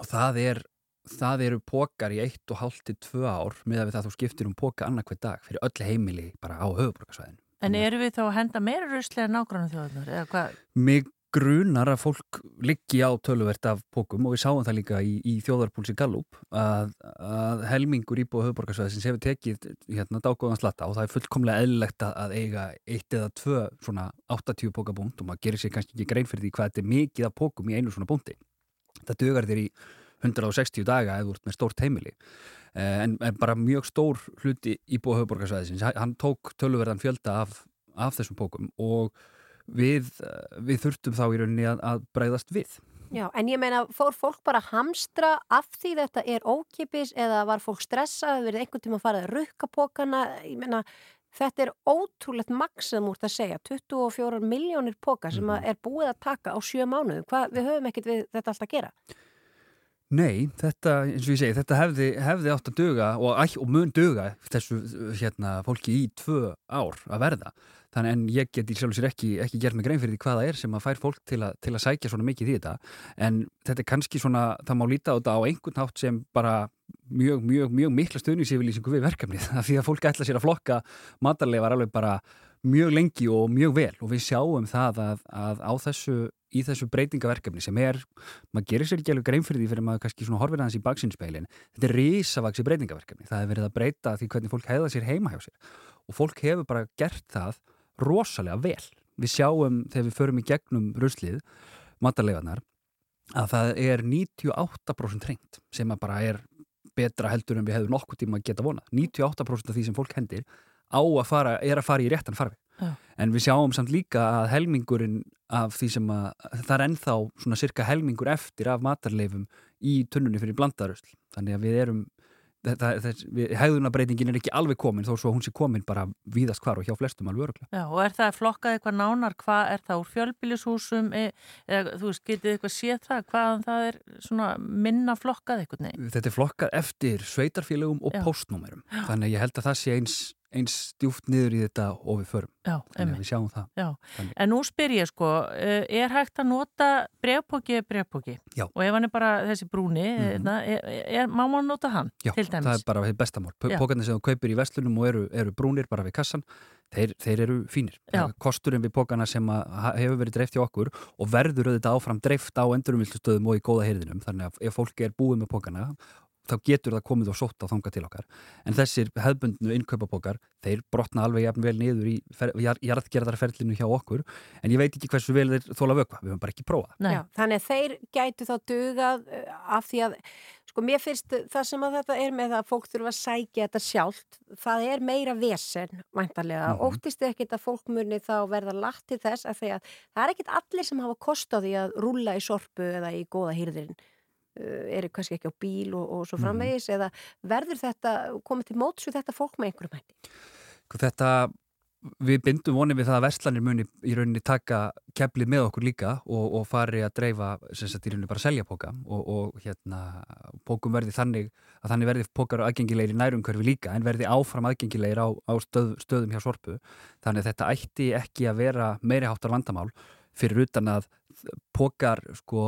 Og það er það eru pókar í 1,5 til 2 ár með að við það þú skiptir um póka annarkveð dag fyrir öll heimili bara á höfuborgarsvæðinu En eru við þá að henda meira ruslega nágrannu þjóðunar? Mig grunar að fólk liggi á töluvert af pókum og við sáum það líka í, í þjóðarpúlsi Gallup að, að helmingur íbúið höfuborgarsvæðisins hefur tekið hérna dágóðan slatta og það er fullkomlega eðlilegt að- að eiga eitt eða tvö svona 80 pókabúnt og maður gerir sér kannski ekki grein fyrir því hvað þetta er mikið af pókum í einu svona búnti. Það dugar þér í 160 daga eða úr með stórt heimili Eh, en, en bara mjög stór hluti íbúið höfuborgarsvæðisins, hann tók töluverðan fjölda af, af þessum pókum og við, eh, við þurftum þá í rauninni að, að breyðast við. Já, en ég meina, fór fólk bara að hamstra af því þetta er ókipis eða var fólk stressað, verið einhvern tíma að fara að rukka pókana, ég meina, þetta er ótrúlegt maksum úr það að segja, 24 miljónir póka sem Mhm. er búið að taka á sjö mánuðum, hvað, við höfum ekkert við þetta alltaf að gera. Nei, þetta, eins og ég segi, þetta hefði, hefði átt að duga og, og mun duga þessu hérna, fólki í tvö ár að verða. Þannig en ég get í sjálf sér ekki, ekki gert mig grein fyrir því hvað það er sem að fær fólk til, a, til að sækja svona mikið í þetta. En þetta er kannski svona, það má líta á þetta á einhvern hátt sem bara mjög, mjög, mjög mikla stöðningsyfirlýsingu við verkefnið. Því að fólk ætla sér að flokka matarleifar alveg bara mjög lengi og mjög vel og við sjáum það að, að á þessu, í þessu breytingaverkefni sem er, maður gerir sér ekki alveg grein fyrir því fyrir maður kannski svona horfir aðeins í baksinspeilin þetta er risavaksi breytingaverkefni. Það er verið að breyta því hvernig fólk heiða sér heima hjá sér og fólk hefur bara gert það rosalega vel. Við sjáum þegar við förum í gegnum ruslið matarleifarnar að það er 98% hreint sem að bara er betra heldur en við hefum nokkuð tíma að geta vonað 98% af því sem fólk hendir á að fara, er að fara í réttan farfi Já. en við sjáum samt líka að helmingurinn af því sem að það er ennþá svona cirka helmingur eftir af matarleifum í tunnunni fyrir blandarusl þannig að við erum hegðunabreitingin er ekki alveg komin þó svo að hún sé komin bara víðast hvar og hjá flestum alveg öruglega. Já, og er það flokkað eitthvað nánar, hvað er það úr fjölbýlishúsum, e, eða þú veist, getið eitthvað séð það, hvaðan það er svona minna flokkað eitthvað, nei? Þetta er flokkað eftir sveitarfélögum og Já. postnúmerum. Þannig að ég held að það sé eins, eins djúft niður í þetta og við förum. Já, Þannig að við sjáum það. Já, en nú spyr ég sko, eh, er hægt að nota brefpóki eða brefpóki? Já. Og ef hann er bara þessi brúni, mm er, er, má maður nota hann Já, til dæmis? það er bara bestamál. Já. Pókarnir sem þú kaupir í vestlunum og eru, eru brúnir bara við kassan, þeir, þeir eru fínir. Já. Kosturinn við pókarna sem hefur verið dreift hjá okkur og verður auðvitað áfram dreift á endurumviltustöðum og í góða heyrðinum. Þannig að ef fólk er búið með pókarna, þá getur það komið og sótt á þanga til okkar. En þessir hefbundnu innkaupapókar, þeir brotna alveg jafn vel niður í fer, jar, jarðgerðarferlinu hjá okkur. En ég veit ekki hversu vel þeir þóla vökva. Við höfum bara ekki prófað. Já, þannig að þeir gætu þá dugað uh, af því að, sko mér finnst það sem að þetta er með að fólk þurfa að sækja þetta sjálft, það er meira vesen, væntarlega. Mhm. Óttist þið ekkit að fólk muni þá verða lagt til þess að því að það er ekkit allir sem hafa kost á því að Uh, eru kannski ekki á bíl og, og svo Mhm. framvegis eða verður þetta, komið til móts við þetta fólk með einhverjum hætti? Sko, Þetta, við bindum vonið við það að verslanir muni í rauninni taka keflið með okkur líka og, og fari að dreifa sem sagt í rauninni bara selja póka og, og hérna pókum verði þannig að þannig verði pókar aðgengilegir í nærumkörfi líka en verði áfram aðgengilegir á, á stöð, stöðum hjá sorpu þannig að þetta ætti ekki að vera meiri háttar vandamál fyrir utan að pókar sko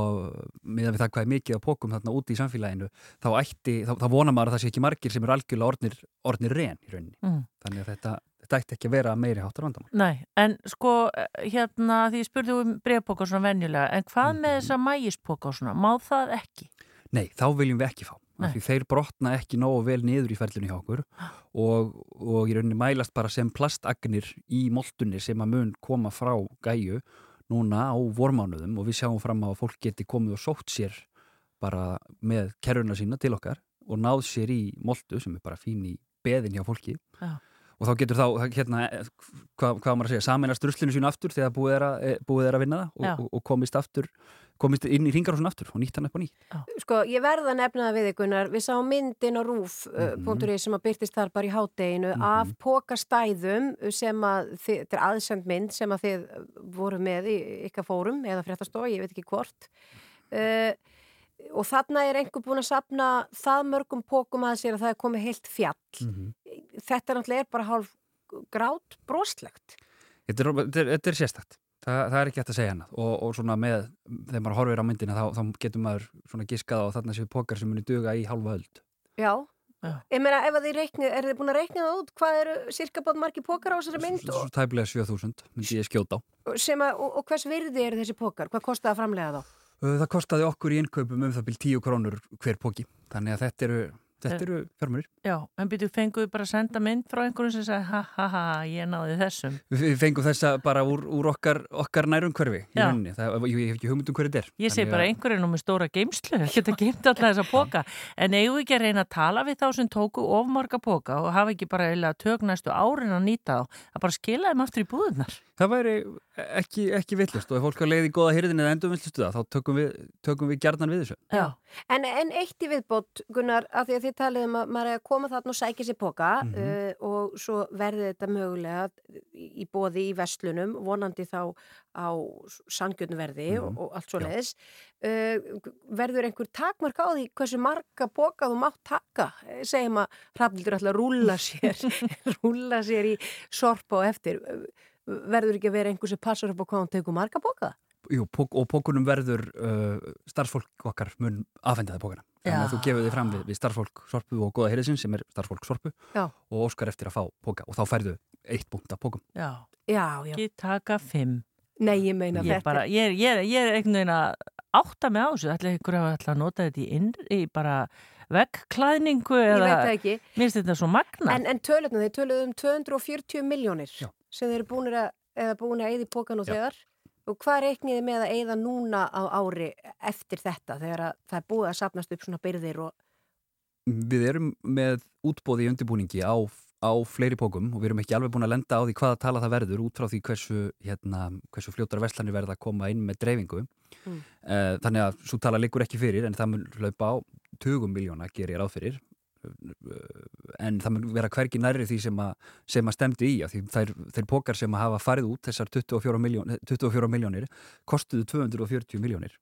miðan við það hvað er mikið á pókum þarna úti í samfélaginu þá ætti, þá, þá vonar maður að það sé ekki margir sem eru algjörlega orðnir, orðnir ren í rauninni Mm. þannig að þetta, þetta ætti ekki að vera meiri háttar vandamál. Nei, en sko, eh, hérna, því ég spurði um brefpóka svona venjulega, en hvað Mhm. með þessa mægispóka og svona, má það ekki? Nei, þá viljum við ekki fá. Þeir brotna ekki nógu vel niður í ferlinu hjá okkur og, og í rauninni mælast bara sem plastagnir í moltunni sem að mun koma frá gæju núna á vormánuðum og við sjáum fram á að fólk geti komið og sótt sér bara með kerruna sína til okkar og náð sér í moltu sem er bara fín í beðin hjá fólki Já. og þá getur þá, hérna, hvað, hvað maður að segja, saminast ruslinu sínu aftur þegar búið er að, eh, búið er að vinna það og, og, og komist aftur, komist inn í ringarásun aftur og nýtt hann upp á nýtt. Sko, ég verða að nefna það við ykkurnar, við sáum myndin á rúf Mhm. mm sem að byrtist þar bara í hádeginu af pókastæðum sem að, þið, þetta er aðsend mynd sem að þið voru með í ykkar fórum eða fréttastofa, ég veit ekki hvort. Uh, og þarna er einhver búin að sapna það mörgum pókum að sér að það er komið heilt fjall. Mm þetta er náttúrulega er bara hálf grát broslegt Þetta er, þetta er, þetta er sérstakt. Það, það er ekki hægt að segja hana og, og svona með, þegar maður horfir á myndina þá, þá getur maður svona giskað á þarna séu pokar sem muni duga í halva öld. Já, Já. ég meina ef að þið reiknið, er þið búin að reikna það út hvað eru cirka bátt margir pókar á þessari mynd Svo og, tæplega 7000 myndi ég skjóta á. sem að, og, og hvers virði eru þessi pókar, hvað kostaði að framlega þá? Uh, Það kostaði okkur í innkaupum um það byrj 10 krónur hver póki. Þannig að þetta eru, þetta eru fjármjörnir. Já, en byrju fenguðu bara að senda mynd frá einhverjum sem sagði, ha ha ha, ég náði þessum. Við fengum þessa bara úr, úr okkar, okkar nærum hverfi í rauninni. Það, ég, hef ekki hugmynd um hverju þetta er. Ég segi bara að- einhverjum nú með stóra geimslu, geta geimt alla þessa póka. En eigum við ekki að reyna að tala við þá sem tóku ofmarga póka og hafa ekki bara eiginlega tök næstu árin að nýta þá, að bara skila þeim aftur í búðunar. Það væri ekki, ekki villust og ef fólk er leið í góða hyrðin eða endur villustuða þá tökum við, tökum við gjarnan við þessu. Já, En, en eitt í viðbót, Gunnar, af því að þið talið um að maður er að koma þarna og sækja sér póka Mhm. uh, og svo verði þetta mögulega í, bóði í vestlunum, vonandi þá á sangjörnverði Mhm. og, og allt svo leiðis. Uh, verður einhver takmark á því hversu marga póka þú mátt taka? Eh, Segjum að hrafnildur ætla að rúlla sér, rúlla sér í sorpa og eftir. Uh, Verður ekki að vera einhver sem passar upp á hvað hann tegur marga póka? Jú, pók, og pókunum verður uh, starfsfólk okkar mun afhenda það pókana. Þannig að þú gefur þið fram við, við starfsfólk sorpu og góða hyrðisinn sem er starfsfólk sorpu Já. og óskar eftir að fá póka og þá færðu eitt punkt af pókum. já, Já, já. ekki taka fimm. Nei, ég meina Ég, þetta. bara, ég, er- ég, er- ég er einhvern veginn að átta mig á þessu, ætla ykkur að ætla að nota þetta í, inn, í bara veggklæðningu Ég eða, veit það ekki. mér finnst þetta svo magna. En, en tölutna, þeir töluðu um 240 miljónir sem þeir eru búin að, eða búin að eyða í pókan og Já. þegar. Og hvað reikniði með að eyða núna á ári eftir þetta þegar að það er búið að sapnast upp svona byrðir og... Við erum með útbóði í undirbúningi á, á fleiri pókum og við erum ekki alveg búin að lenda á því hvaða tala það verður út frá því hversu, hérna, hversu fljótar verslanir verða að koma inn með dreifingu. Mm. Eh, Þannig að svo tala liggur ekki fyrir en það mun hlaupa á 20 miljóna gerir ég ráð fyrir en það mun vera hvergi nærri því sem að, sem að stemdi í, því þær, þeir pókar sem að hafa farið út, þessar 24, miljón, 24 miljónir, kostuðu 240 miljónir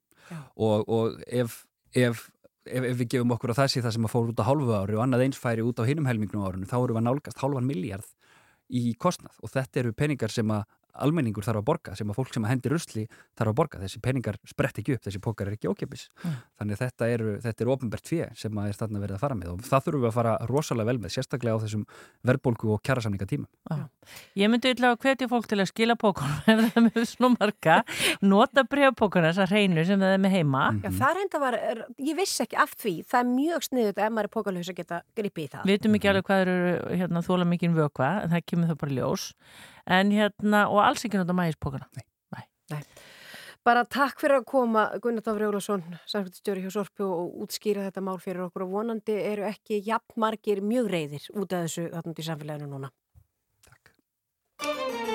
og, og ef, ef, ef, ef við gefum okkur að það sé það sem að fór út á hálfu ári og annað eins færi út á hinum helmingnum árunum, þá eru við að nálgast hálfan miljard í kostnað. Og þetta eru peningar sem að almenningur þarf að borga, sem að fólk sem að hendi rusli þarf að borga, þessi peningar sprett ekki upp þessi pókar er ekki ókipis Mm. þannig þetta eru, þetta eru ofnbært fjö sem að er þarna verið að fara með og það þurfum við að fara rosalega vel með, sérstaklega á þessum verðbólgu og kjærasamninga tíma Ég myndi illa að hvetja fólk til að skila pókunum ef það er með svona marga. Nota breyfpókuna, þessar hreinu sem það er með heima. Já, það reynda var, er- ég vissi ekki af því, það er mjög sniðut ef maður en hérna, og alls ekki nota mægispókuna Bara takk fyrir að koma Gunnar Dafur Jólasson, samkvæmstjóri hjá Sorpu og útskýra þetta mál fyrir okkur. Og vonandi eru ekki jafn margir mjög reyðir út af þessu þarna í samfélaginu núna. I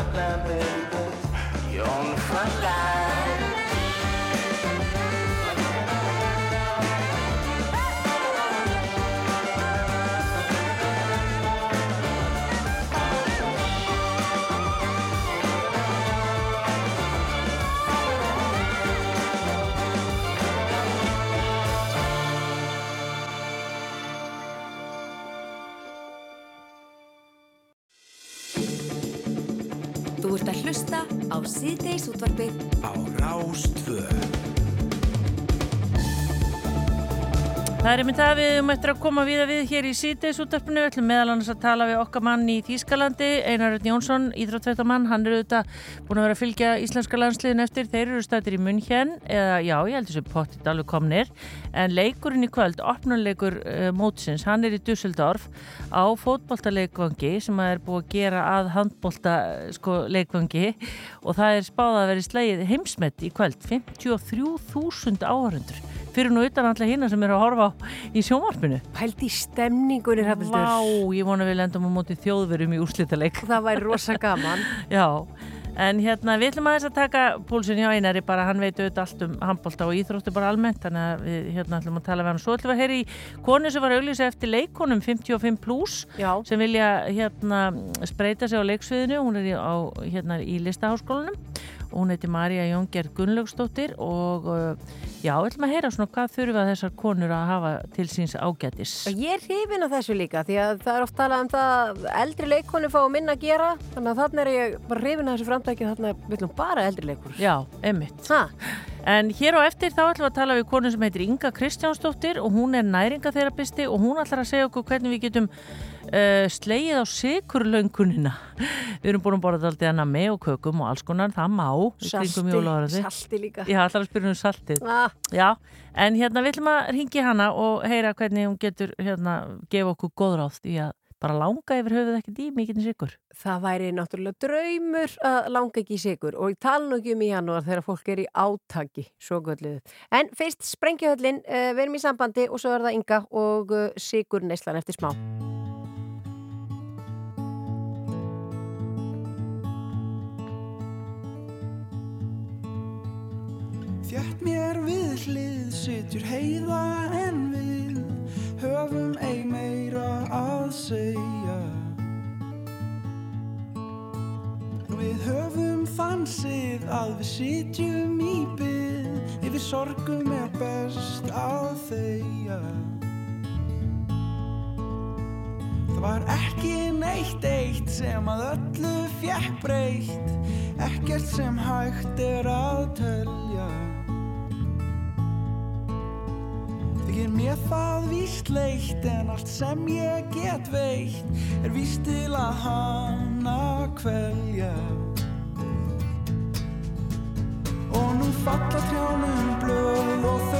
front line, baby. You own the front line. Síðdeis útvarpið Það er einmitt það við um eftir að koma við að við hér í síðdeisúttarpinu, við ætlum meðal annars að tala við okkar mann í Þýskalandi, Einar Örn Jónsson, íþróttvættamann, hann er auðvitað búin að vera að fylgja íslenska landsliðin eftir, þeir eru stættir í munn hér, eða já, ég heldur sem pottit alveg komnir, en leikurinn í kvöld, opnuleikur uh, mótsins, hann er í Dusseldorf á fótboltaleikvangi sem að er búið að gera að handbolta sko, leikvangi. Og það er spáðað að vera í slegið heimsmet í kvöld, 53.000 áhörundur fyrir nú utan alltaf hína sem eru að horfa í sjónvarpinu. Pælt í stemningunni Hrafnildur. Vá, ég vona við lendum á móti þjóðverum í úrslítaleik. Það væri rosa gaman. Já, en hérna við ætlum aðeins að taka púlsun hjá einari bara, hann veit auðvitað allt um handbólta og íþróttu bara almennt, þannig að við hérna ætlum að tala við hann. Svo ætlum við að heyri í konu sem var auðvitað eftir leikonum 55 plus Já. sem vilja hérna spreita sig á leiksviðinu, hún er í, á, hérna, í listaháskólanum hún heiti Marja Jóngerð Gunnlaugsdóttir og uh, já, við ætlum að heyra svona hvað þurfa þessar konur að hafa til síns ágætis. Ég er hrifin af þessu líka því að það er oft talað um það að eldri leikonu fá minna að gera þannig að þannig er ég bara hrifin af þessu framtæki þannig að við ætlum bara eldri leikur. Já, einmitt. Ha? En hér á eftir þá ætlum við að tala við konu sem heitir Inga Kristjánsdóttir og hún er næringatherapisti og hún ætlar að segja okkur hvernig við getum uh, slegið á sikurlöngunina. Við erum búin að borða alltaf með og kökum og alls konar, það má. Salti, salti líka. Já, ætlar að spyrja um saltið. Ah, Já, en hérna við ætlum að ringi hana og heyra hvernig hún getur hérna gefa okkur góðráð í að bara langa yfir höfuð ekkert í mikið sikur. það væri náttúrulega draumur að langa ekki í sigur og ég tala nú ekki um í janúar þegar fólk er í átaki, svo gölluðu. En fyrst sprengjuhöllin, uh, við erum í sambandi og svo er það Inga og uh, sigur neyslan eftir smá. Þjætt mér við hlið sitjur heiða en við höfum ei meira að segja. Við höfum þansið að við sitjum í byð Yfir sorgum er best að þegja. Það var ekki neitt eitt sem að öllu fjekk breytt. Ekkert sem hægt er að telja Þykir mér það víst leitt en allt sem ég get veitt er víst til að hana kvelja Og nú falla trjánum blöð og þau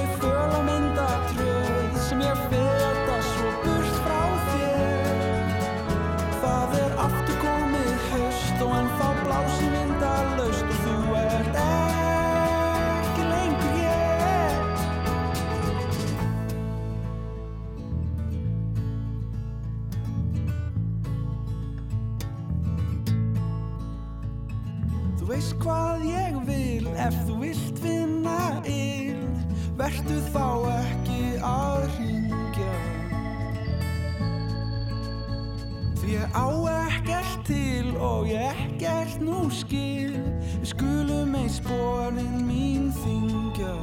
Vertu þá ekki að ringja Því ég á ekkert til og ég ekkert nú skil. Við skulum ei sporin mín þingja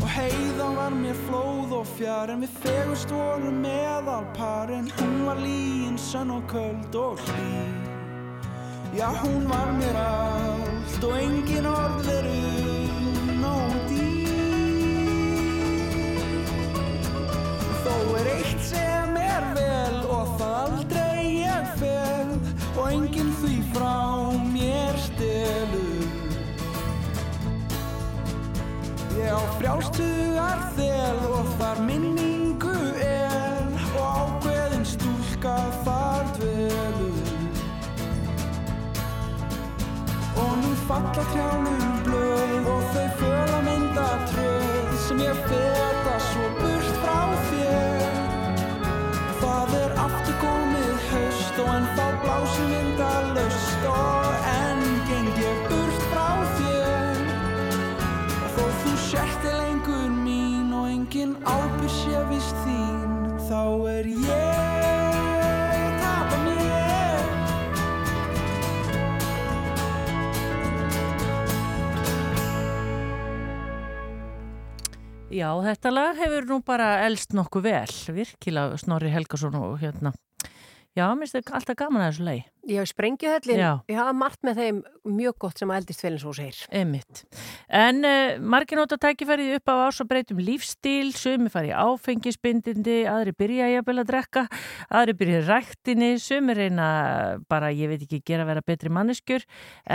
Og heiðan var mér flóð og fjár En við fegust vorum meðal par En hún var líin, sönn og köld og hlý Já, hún var mér allt og engin orð veru nóg dýr. Þó er eitt sem er vel og það aldrei ég fel og enginn því frá mér stelur. Ég á frjálstugar þel og þar minningu er og ákveðin stúlka þar falla trjánum blöð og þau föla mynda tröð sem ég feta Já, þetta lag hefur nú bara elst nokkuð vel, virkilega Snorri Helgason og hérna, Já, mér finnst þetta alltaf gaman að þessu lei. Já, sprengjuhöllin, ég hafa margt með þeim mjög gott sem að eldist félins og segir. Einmitt. En uh, margir nota tækifærið upp á ás og breytum lífstíl, sumi fari í áfengisbindindi, aðri byrja jafnvel að drekka, aðri byrja í ræktinni, sumi reyna bara, ég veit ekki, gera að vera betri manneskjur,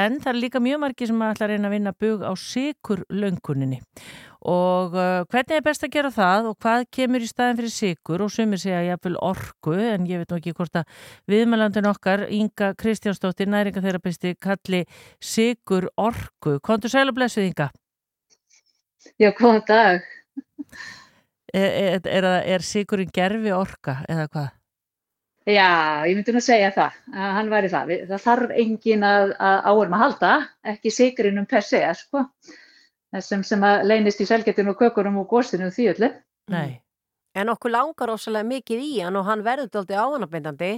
en það er líka mjög margir sem ætla að reyna að vinna bug á sikur lönguninni. Og uh, hvernig er best að gera það og hvað kemur í staðin fyrir sikur og sumir segja jafnvel orku, en ég veit nú ekki hvort að viðmælandin okkar, Inga Kristjánsdóttir, næringatherapisti, kalli sigur orku. Kontur sæl og blessuð, Inga. Já, góðan dag. Er, er, er, er sigurinn gerfi orka eða hvað? Já, ég myndi nú að segja það, að hann væri það. Það þarf engin að, að árum að halda, ekki sigurinnum per se, sko. Þessum sem að leynist í selgetinu og kökunum og gósinu og því öllu. Nei. En okkur langar ósælega mikið í hann og hann verður dálítið áhannabindandi.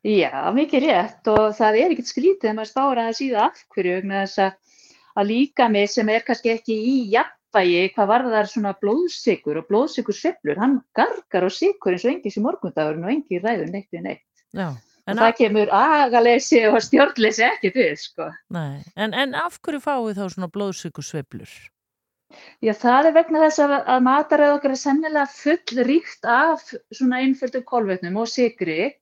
Já, mikið rétt og það er ekkert skrítið að maður spára að síða af hverju vegna þess að, að líka mig sem er kannski ekki í jafnvægi hvað varðar svona blóðsikur og blóðsikur sveiflur, hann gargar á sikur eins og engis í morgundagurinn og engi ræður neitt við neitt. Já. Og það kemur agaleysi og stjórnleysi ekki við, sko. Nei. En, en af hverju fáið þá svona blóðsykur sveiflur? Já, það er vegna þess að, að mataræð okkar er sennilega full ríkt af svona einföldum kolvetnum og sigri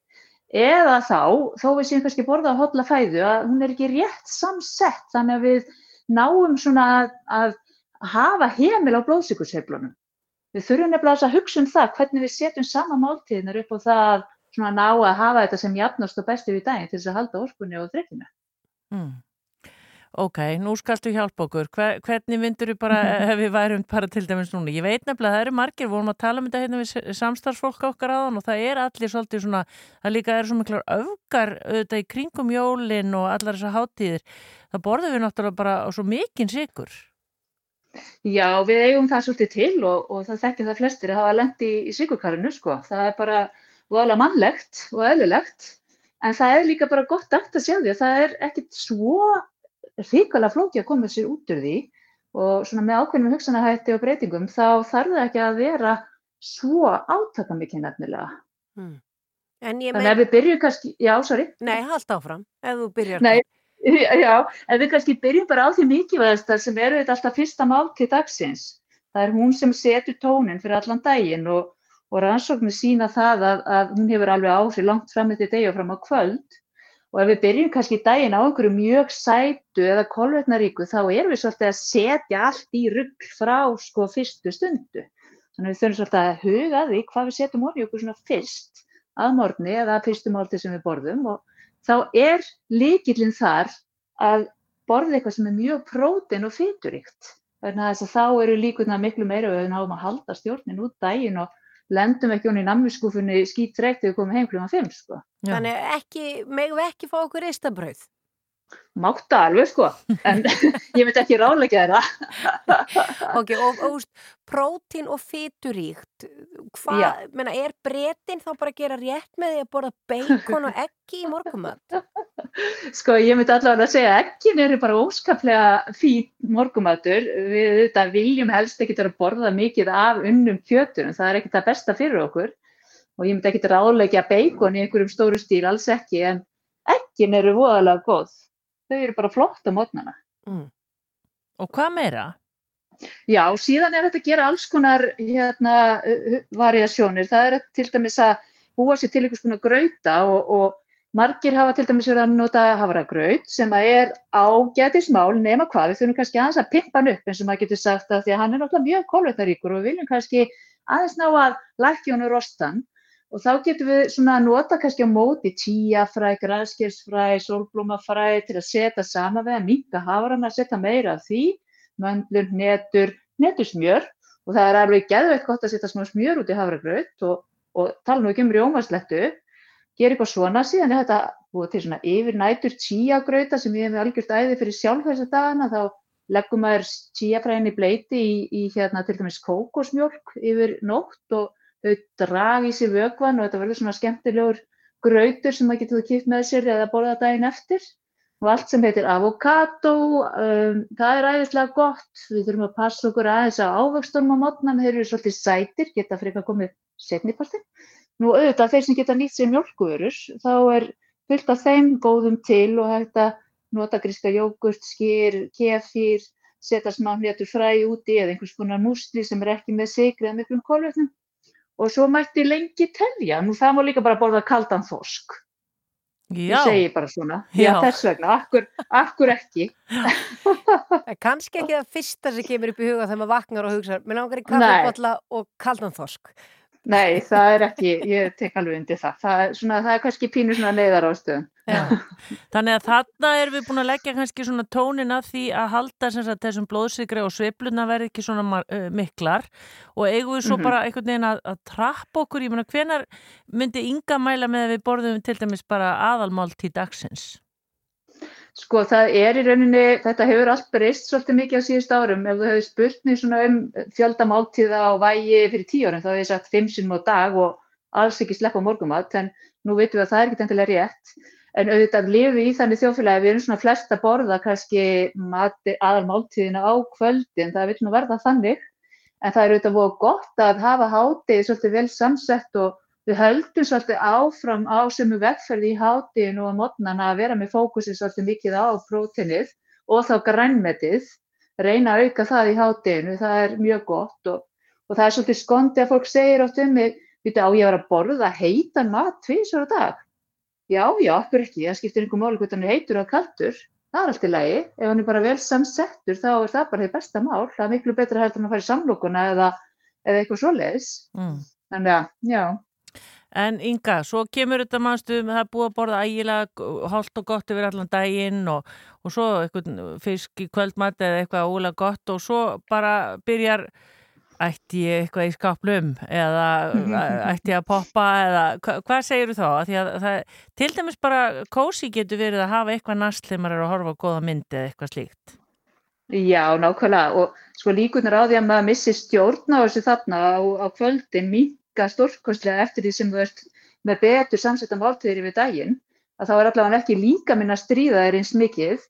eða þá, þó við séum kannski borða að hotla fæðu, að hún er ekki rétt samsett þannig að við náum svona að, að hafa heimil á blóðsikurseflunum. Við þurfum nefnilega að hugsa um það hvernig við setjum sama máltíðinar upp á það að svona ná að hafa þetta sem jafnast og bestu við daginn til þess að halda orkunni og þrekkinu. Mm. Ok, nú skaltu hjálpa okkur. Hver, hvernig myndur við bara, ef við værum bara til dæmis núna? Ég veit nefnilega að það eru margir, vorum að tala um þetta hérna við samstarfsfólk okkar aðan og það er allir svolítið svona, það líka eru svo miklar öfgar auðvitað í kringum jólin og allar þessar hátíðir. Það borðum við náttúrulega bara á svo mikinn sigur. Já, við eigum það svolítið til og, og það þekkja það flestir að hafa lendi í, í sigurkarinu, sko. Það er bara voðalega mannlegt og eðlilegt, en það er líka bara gott aft að sjá því að það er ekkit svo ríkala flóki að koma sér út úr því og svona með ákveðnum hugsanahætti og breytingum þá þarf það ekki að vera svo átakamikið nefnilega. Hmm. Þannig að við byrjum kannski, já, sorry. Nei, haldt áfram, ef þú byrjar. Nei, já, en við kannski byrjum bara á því mikilvægasta sem eru þetta alltaf fyrsta máltíð dagsins. Það er hún sem setur tónin fyrir allan daginn og, og rannsóknir sína það að, að hún hefur alveg áhrif langt fram eftir degi og fram á kvöld. Og ef við byrjum kannski daginn á einhverju mjög sætu eða kolvetnaríku þá erum við svolítið að setja allt í rugg frá sko fyrstu stundu. Þannig að við þurfum svolítið að huga að því hvað við setjum orðið okkur svona fyrst að morgni eða fyrstu máltið sem við borðum og þá er líkillin þar að borða eitthvað sem er mjög prótein og fyturíkt. Þannig að þá eru líkurna miklu meira við náum að halda stjórnin út daginn og lendum ekki hún í nammiskúfunni skýt þreykt þegar við komum heim klúma 5 sko. Þannig ekki, megum við ekki fá okkur ristabrauð? Máta alveg sko, en ég myndi ekki ráleika það. ok, og, úst, prótín og fyturíkt, hvað, menna, er breytin þá bara að gera rétt með því að borða beikon og eggi í morgumat? Sko ég myndi allavega að segja ekkin eru bara óskaplega fín morgumatur. Við þetta viljum helst ekki að borða mikið af unnum kjöturum, það er ekki það besta fyrir okkur. Og ég myndi ekki að ráleika beikon í einhverjum stóru stíl, alls ekki, en ekkin eru voðalega góð. Þau eru bara flott á mótnana. Mm. Og hvað meira? Já, síðan er þetta að gera alls konar hérna, uh, variasjónir. Það er til dæmis að búa sér til einhvers konar grauta og, og margir hafa til dæmis verið að nota havragraut sem að er ágætismál nema hvað. Við þurfum kannski aðeins að pimpa hann upp eins og maður getur sagt að því að hann er náttúrulega mjög kolvetnaríkur og við viljum kannski aðeins ná að lækja hann og rostan og þá getum við svona að nota kannski á móti tíafræ, græskilsfræ, sólblómafræ til að setja sama við að minka hafrana, setja meira af því, möndlur, netur, netursmjör og það er alveg geðveikt gott að setja smá smjör út í hafragraut og, og tala nú ekki um rjómaslettu, gera eitthvað svona síðan er þetta búið til svona yfir nætur tíagrauta sem ég hef með algjört æði fyrir sjálf þessa dagana. Þá leggum maður tíafræðin í bleiti í, í hérna til dæmis kókosmjólk yfir nótt og þau draga í sig vökvan og þetta verður svona skemmtilegur grautur sem maður getur kipt með sér eða borða daginn eftir. Og allt sem heitir avokado, um, það er æðislega gott, við þurfum að passa okkur aðeins á ávöxtunum á mótnan, þeir eru svolítið sætir, geta frekar komið setnipartin, Nú auðvitað þeir sem geta nýtt sér mjölkuvörur, þá er fullt af þeim góðum til og hægt að nota gríska jógurt, skýr, kefir, setja smá hnétur fræ úti eða einhvers konar músli sem er ekki með sigri eða miklum kolvetnum. Og svo mætti lengi telja, nú það má líka bara borða kaldan þosk. Já. Ég segi bara svona, já, Já. þess vegna, akkur, akkur ekki. Kannski ekki það fyrsta sem kemur upp í huga þegar maður vaknar og hugsa, í Nei. kaffibotla og kaldan þosk. Nei, það er ekki, ég tek alveg undir það. Það er, svona, það er kannski pínu svona neyðar ástöðum. Þannig að þarna erum við búin að leggja kannski svona tónin að því að halda sem sagt, þessum blóðsigri og sveifluna verði ekki svona uh, miklar og eigum við svo Mhm. bara einhvern veginn að, að trappa okkur, ég meina hvenar myndi ynga mæla með að við borðum til dæmis bara aðalmált í dagsins? Sko það er í rauninni, þetta hefur allt breyst svolítið mikið á síðust árum. Ef þú hefur spurt mér svona um fjölda máltíða á vægi fyrir tíu árum, þá hefur ég sagt fimm sinnum á dag og alls ekki sleppa á morgumat, en nú veitum við að það er ekki endilega rétt. En auðvitað lifum við í þannig þjófélagi, við erum svona flest að borða kannski mati, aðal máltíðina á kvöldin, það vil nú verða þannig. En það er auðvitað voru gott að hafa hátið svolítið vel samsett og við höldum svolítið áfram á sömu vegferði í hátíðinu og á modnana að vera með fókusin svolítið mikið á próteinið og þá grænmetið, reyna að auka það í hátíðinu, það er mjög gott og, og það er svolítið skondi að fólk segir oft um mig, veitu á ég vera að borða heitan mat tvísar á dag? Já, já, okkur ekki, það skiptir einhver máli hvort hann er heitur og kaldur, það er allt í lagi, ef hann er bara vel samsettur þá er það bara því besta mál, það er miklu betra heldur en að fara í samlokuna eða, eða eitthvað svoleiðis, Mm. þannig að, já. En Inga, svo kemur þetta mannstu, það er búið að borða ægilega hálft og gott yfir allan daginn og, og svo fisk í kvöldmat eða eitthvað ólega gott og svo bara byrjar ætti ég eitthvað í skáplum eða ætti ég að poppa eða hva, hvað segir þú þá? Að það, til dæmis bara kósi getur verið að hafa eitthvað næst þegar maður er að horfa á góða myndi eða eitthvað slíkt. Já, nákvæmlega og sko líkunar á því að maður missi stjórn á þessu þarna á, á kvöldin minka stórkostlega eftir því sem þú ert með betur samsettan máltíðir yfir daginn að þá er allavega ekki líka minna stríða þér eins mikið.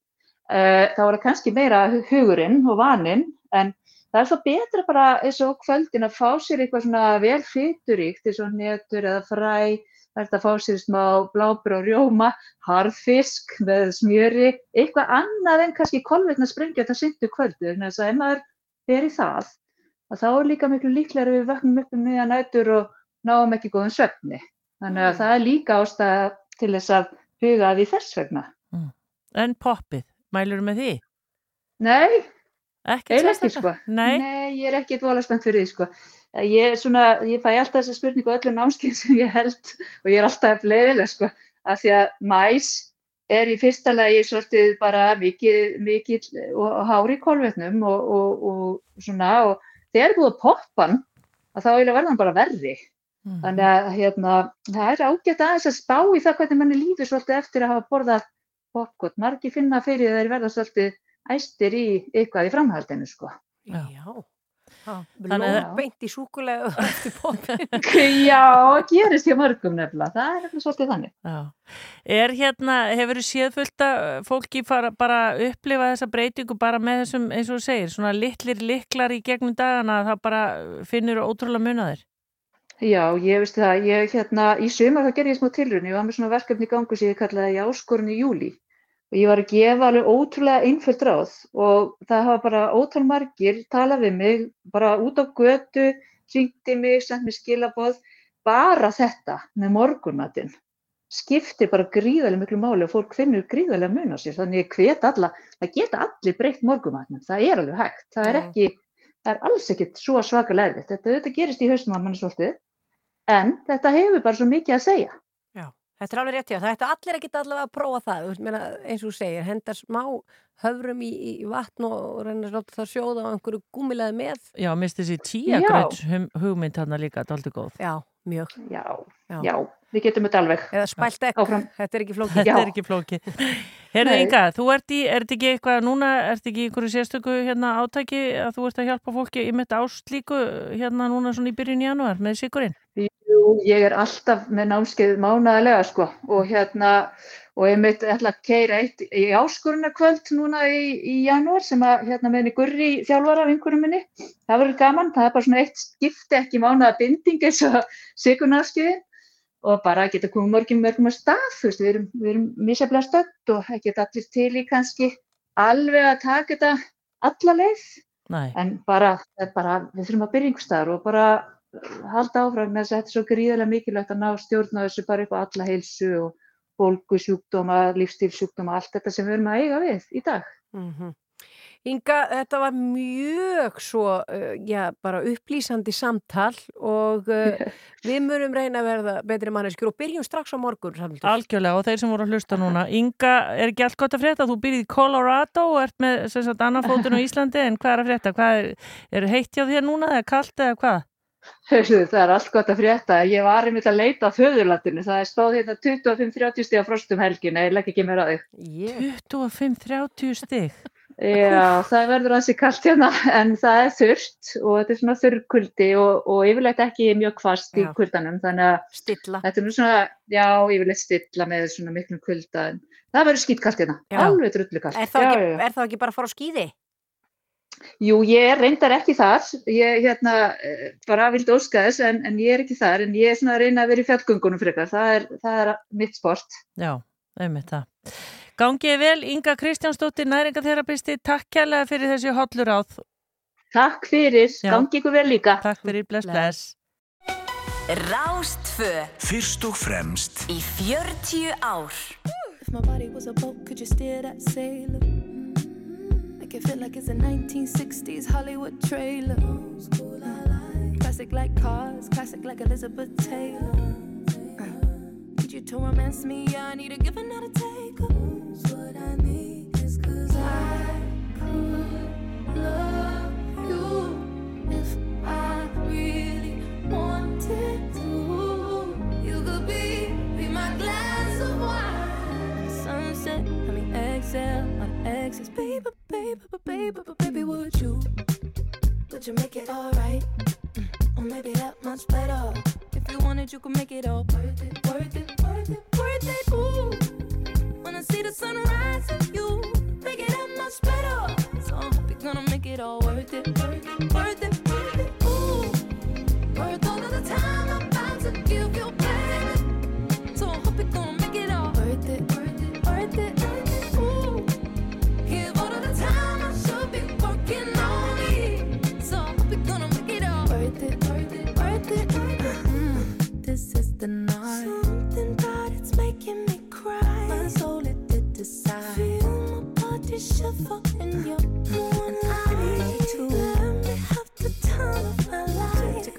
Uh, þá er það kannski meira hu- hugurinn og vaninn en það er svo betra bara eins og kvöldin að fá sér eitthvað svona vel fyturíkt eins og netur eða fræ það er að fá sér smá blábur og rjóma harðfisk með smjöri eitthvað annað en kannski kolvetna sprengja þetta syndu kvöldu en þess að ef maður er í það að þá er líka miklu líklega við vöknum upp um miðan nætur og náum ekki góðum svefni. Þannig að Mm. það er líka ástæða til þess að huga því þess vegna. En poppið, mælur með því? Nei, eiginlega ekki sko. Nei. ég er ekki dvola spennt fyrir því sko. Ég, svona, ég fæ alltaf þessa spurningu öllum námskinn sem ég held og ég er alltaf leiðileg sko af því að mæs er í fyrsta lagi svolítið bara mikið, mikið og, og hári í kolvetnum og, og, og svona og þegar er búið að poppa hann að þá verða hann bara verri þannig að hérna, það er ágætt aðeins að spá í það hvernig manni líður svolítið eftir að hafa borðað popcorn, margir finna fyrir þeir verða svolítið æstir í eitthvað í framhaldinu sko. Já. Þannig Þannig að- að beint í súkulega eftir poppi. Já, gerist hjá mörgum nefnilega, það er nefnilega svolítið þannig. Já. Er hérna, hefur þú séð fullt að fólki fara bara að upplifa þessa breytingu bara með þessum, eins og þú segir, svona litlir liklar í gegnum dagana að það bara finnur ótrúlega munaðir? Já, ég veist það, ég hérna, í sumar þá gerði ég smá tilrunni, ég var með svona verkefni í gangu sem ég kallaði Jáskorun í júli og ég var að gefa alveg ótrúlega einföld ráð og það hafa bara ótal margir talað við mig, bara út á götu, hringdi mig, sendt mér skilaboð, bara þetta með morgunmatinn. Skiptir bara gríðarlega miklu máli og fólk finnur gríðarlega mun á sér, þannig ég hvet alla, það geta allir breytt morgunmatnum, það er alveg hægt, það er ekki, það er alls ekkit svo svakalega erfitt, þetta, þetta gerist í haustum að mann svolítið, en þetta hefur bara svo mikið að segja. Þetta er alveg rétt já. Það ættu allir ekkit allavega að prófa það. Þú veist, meina, eins og þú segir, henda smá höfrum í, í vatn og reyna að láta það sjóða á einhverju gúmilaði með. Já, misti þessi tíagröð hugmynd hann líka, þetta er aldrei góð. Já, mjög. Já, Já. já, við getum þetta alveg. Eða spælt ekk, Áfram. þetta er ekki flókið. Þetta er ekki flókið. Herðu. Inga, þú ert í, er þetta ekki eitthvað, núna ert ekki í einhverju sérstöku hérna átæki að þú ert að hjálpa fólki í mitt áslíku hérna núna svona í byrjun janúar með sigurinn? Jú, ég er alltaf með námskeið mánaðarlega sko og hérna og ég mitt ætla að keira eitt í áskorunarkvöld núna í, í janúar sem að hérna með henni Gurri þjálfara vinkunum minni. Það verður gaman, það er bara svona eitt skipti ekki mánaða binding eins og sigurnámskeiðin og bara geta komið mörgum mörgum að stað, þú veist, við erum, við erum misjaflega stödd og ekki allir til í kannski alveg að taka þetta alla leið, Nei. en bara, bara við þurfum að byrja einhver staðar og bara halda áfram með þess að þetta er svo gríðarlega mikilvægt að ná stjórn á þessu bara upp á alla heilsu og bólgusjúkdóma, lífstílsjúkdóma, allt þetta sem við erum að eiga við í dag. Mhm. Inga, þetta var mjög svo, uh, já, bara upplýsandi samtal og uh, við munum reyna að verða betri manneskjur og byrjum strax á morgun, Rafnildur. Algjörlega og þeir sem voru að hlusta núna Inga, er ekki allt gott að frétta? Þú byrjið í Colorado og ert með sem sagt annarfótun á Íslandi en hvað er að frétta? Hvað er, er heitt hjá þér núna eða kalt eða hvað? Það er allt gott að frétta. Ég var einmitt að leita á föðurlandinu. Það er stóð hérna 25-30 stíð á frostum helgin, ég legg ekki mér að þig. Yeah. 25-30 stig? Já, það verður ansi kallt hérna, en það er þurrt og þetta er svona þurrkuldi og, og yfirleitt ekki mjög kvast í kuldanum, þannig að Stilla. þetta er nú svona, já, yfirleitt stilla með svona miklum kulda, en það verður skýtkallt hérna, alveg. Er já, já. er það ekki bara að fara á skýði? Jú, ég er reyndar ekki þar, ég hérna eh, bara vildi óska þess, en, en ég er ekki þar, en ég er svona að reyna að vera í fjallgöngunum frekar, það er, það er mitt sport. Já, einmitt það. Gangið vel, Inga Kristjánsdóttir, næringatherapisti, takk kærlega fyrir þessi hollur áð. Takk fyrir, Já. gangi ykkur vel líka. Takk fyrir, bless, bless. Rástfö Fyrst og fremst í 40 ár. Make it feel like it's a 1960s Hollywood trailer. Classic like cars, classic like Elizabeth Taylor. Uh, Need you to romance me, I need a give and not a take. What I need is cause I could love you if I really wanted to. You could be, be my glass of wine. Sunset, exhale, my exes. Baby, baby, baby, baby, baby, would you? Would you make it alright? Or maybe that much better. If you wanted, you could make it all worth it, worth it, worth it, worth it. Ooh, I see the sunrise with you, make it that much better. So I hope you're gonna make it all worth it, worth it, worth it.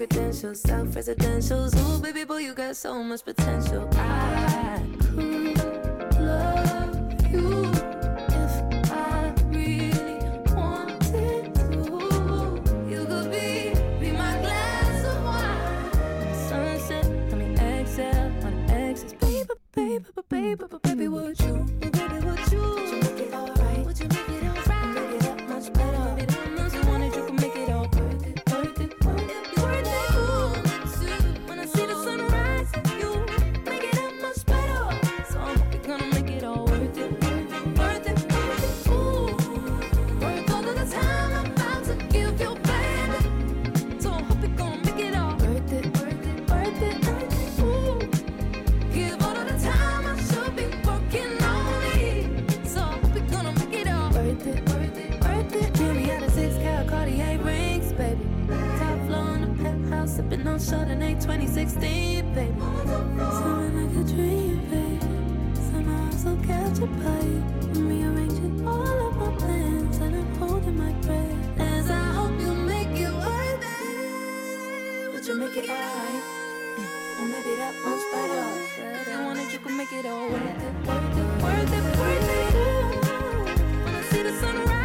Credentials, self-residentials. Ooh, baby boy, you got so much potential. I could love you if I really wanted to. You could be, be my glass of wine. Sunset, I mean exhale, on exes. Baby, baby, baby, baby, baby, would you? Baby, 2016, baby. Something like a dream, baby. Somehow I'm so captured by you. I'm rearranging all of my plans and I'm holding my breath as I hope you make it worth it. Would you make it alright? Or maybe that much better. If you wanted, you could make it all worth it, worth it, worth it, worth it. I see the sunrise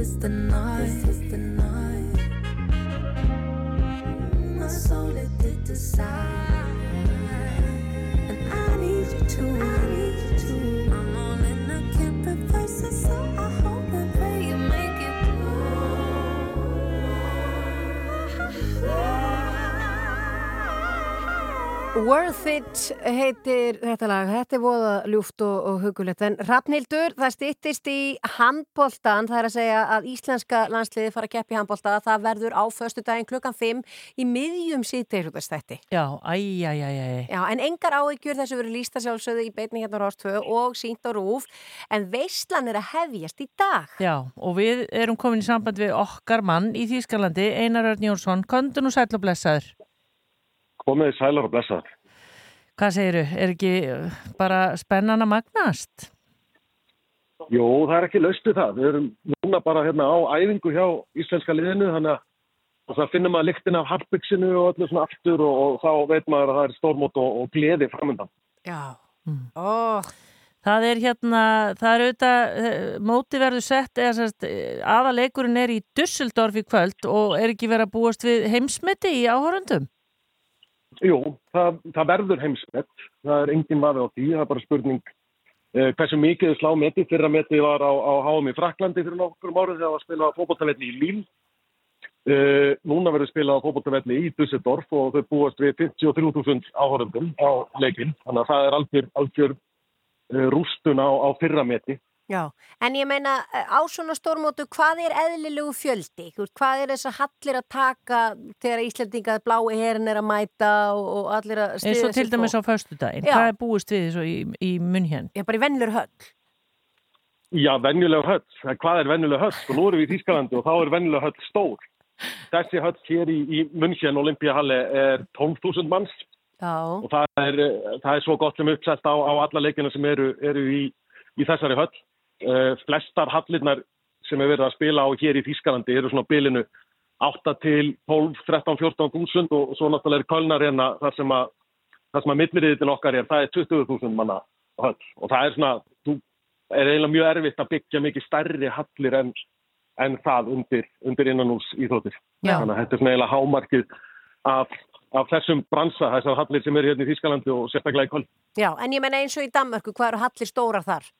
is the night. This is the night. My soul it did decide, Worth It heitir þetta lag, þetta er voða ljúft og, og hugulegt, en Rafnildur, það stýttist í handbóltan, það er að segja að íslenska landsliði fara að keppi handbólta, það verður á föstu daginn klukkan 5 í miðjum síðdegisútastætti. Já, æj, æj, æj, æj. Já, en engar áhyggjur þessu verið lísta sjálfsögðu í beitni hérna á Rástvö og sínt á Rúf, en veistlan er að hefjast í dag. Já, og við erum komin í samband við okkar mann í Þýskalandi, Einar Örn Jónsson, kondun og sæl og blessaður. Komið sælar og blessaður. Hvað segiru, er ekki uh, bara spennan að magnast? Jó, það er ekki laustu það. Við erum núna bara hérna á æfingu hjá íslenska liðinu, þannig að og það finnum maður lyktin af harpiksinu og öllu svona aftur og, og þá veit maður að það er stórmót og, og gleði framöndan. Já, mm. oh. Það er hérna, það er auðvitað, eh, móti verður sett, eða sérst, aðalegurinn er í Dusseldorf í kvöld og er ekki verið að búast við heimsmyndi í áhörundum? Jú, það, það verður heimsmett, það er enginn vafi á því, það er bara spurning eh, hversu mikið slá meti, fyrra meti var á, á HM í Fraklandi fyrir nokkur árið þegar það var spilað fókbóttavelli í Líl, eh, núna verður spilað fókbóttavelli í Dusseldorf og þau búast við 53.000 áhörðum á leikinn, þannig að það er algjör, algjör eh, rústun á, á fyrra meti. Já, en ég meina á svona stórmótu, hvað er eðlilegu fjöldi? Hvað er þess að hallir að taka þegar Íslandingað blái herin er að mæta og, og allir að stiða sig Eins og til dæmis á föstu daginn, hvað er búist við þessu í, í munn hérna? Já, bara í vennlur höll. Já, venjuleg höll. Hvað er venjuleg höll? Og nú erum við í Þýskalandi og þá er venjuleg höll stór. Þessi höll hér í, í München Olympiahalli er 12.000 manns Já. og það er, það er svo gott sem uppsett á, á alla leikina sem eru, eru í, í þessari höll. Uh, flestar hallirnar sem er verið að spila á hér í Þýskalandi eru svona bilinu 8 til 12, 13, 14 þúsund og svo náttúrulega er Kölnarena þar sem að, að milliriðin okkar er, það er 20.000 manna höll og það er svona, þú er eiginlega mjög erfitt að byggja mikið stærri hallir en, en það undir, undir innanús íþróttir. Þannig að þetta er svona eiginlega hámarkið af, af þessum bransa, þessar hallir sem eru hérna í Þýskalandi og sérstaklega í Köln. Já, en ég menna eins og í Danmörku, hvað eru hallir stórar þar?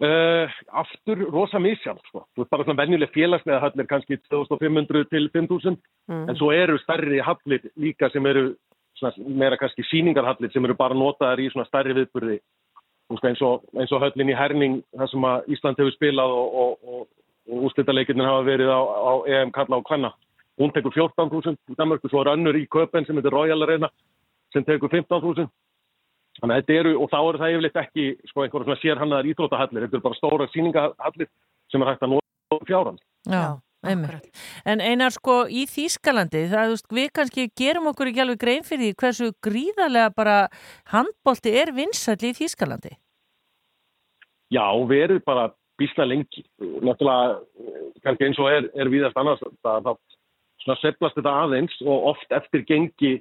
Uh, aftur rosa misjálf sko. bara svona venjuleg félagslega hallir kannski 2500 til 5000 mm. en svo eru stærri hallir líka sem eru svona, meira kannski síningarhallir sem eru bara notaðar í svona stærri viðburði eins og, eins og höllin í Herning þar sem að Ísland hefur spilað og, og, og, og ústættaleikinir hafa verið á, á EM Kalla og Kvanna hún tekur 14.000 í Danmarku, svo er önnur í Köpen sem heitir Royal Arena sem tekur 15.000 Þannig að þetta eru, og þá eru það yfirleitt ekki sko einhverjum svona sérhannaðar íþrótahallir, þetta eru bara stóra síningahallir sem er hægt að nota fjáran. Já, einmitt. En einar sko í Þýskalandi, það er, við kannski gerum okkur ekki alveg grein fyrir því hversu gríðarlega bara handbólti er vinsall í Þýskalandi? Já, við erum bara bísna lengi. Náttúrulega, kannski eins og er, er viðast annars, það, það seflast þetta aðeins og oft eftir gengi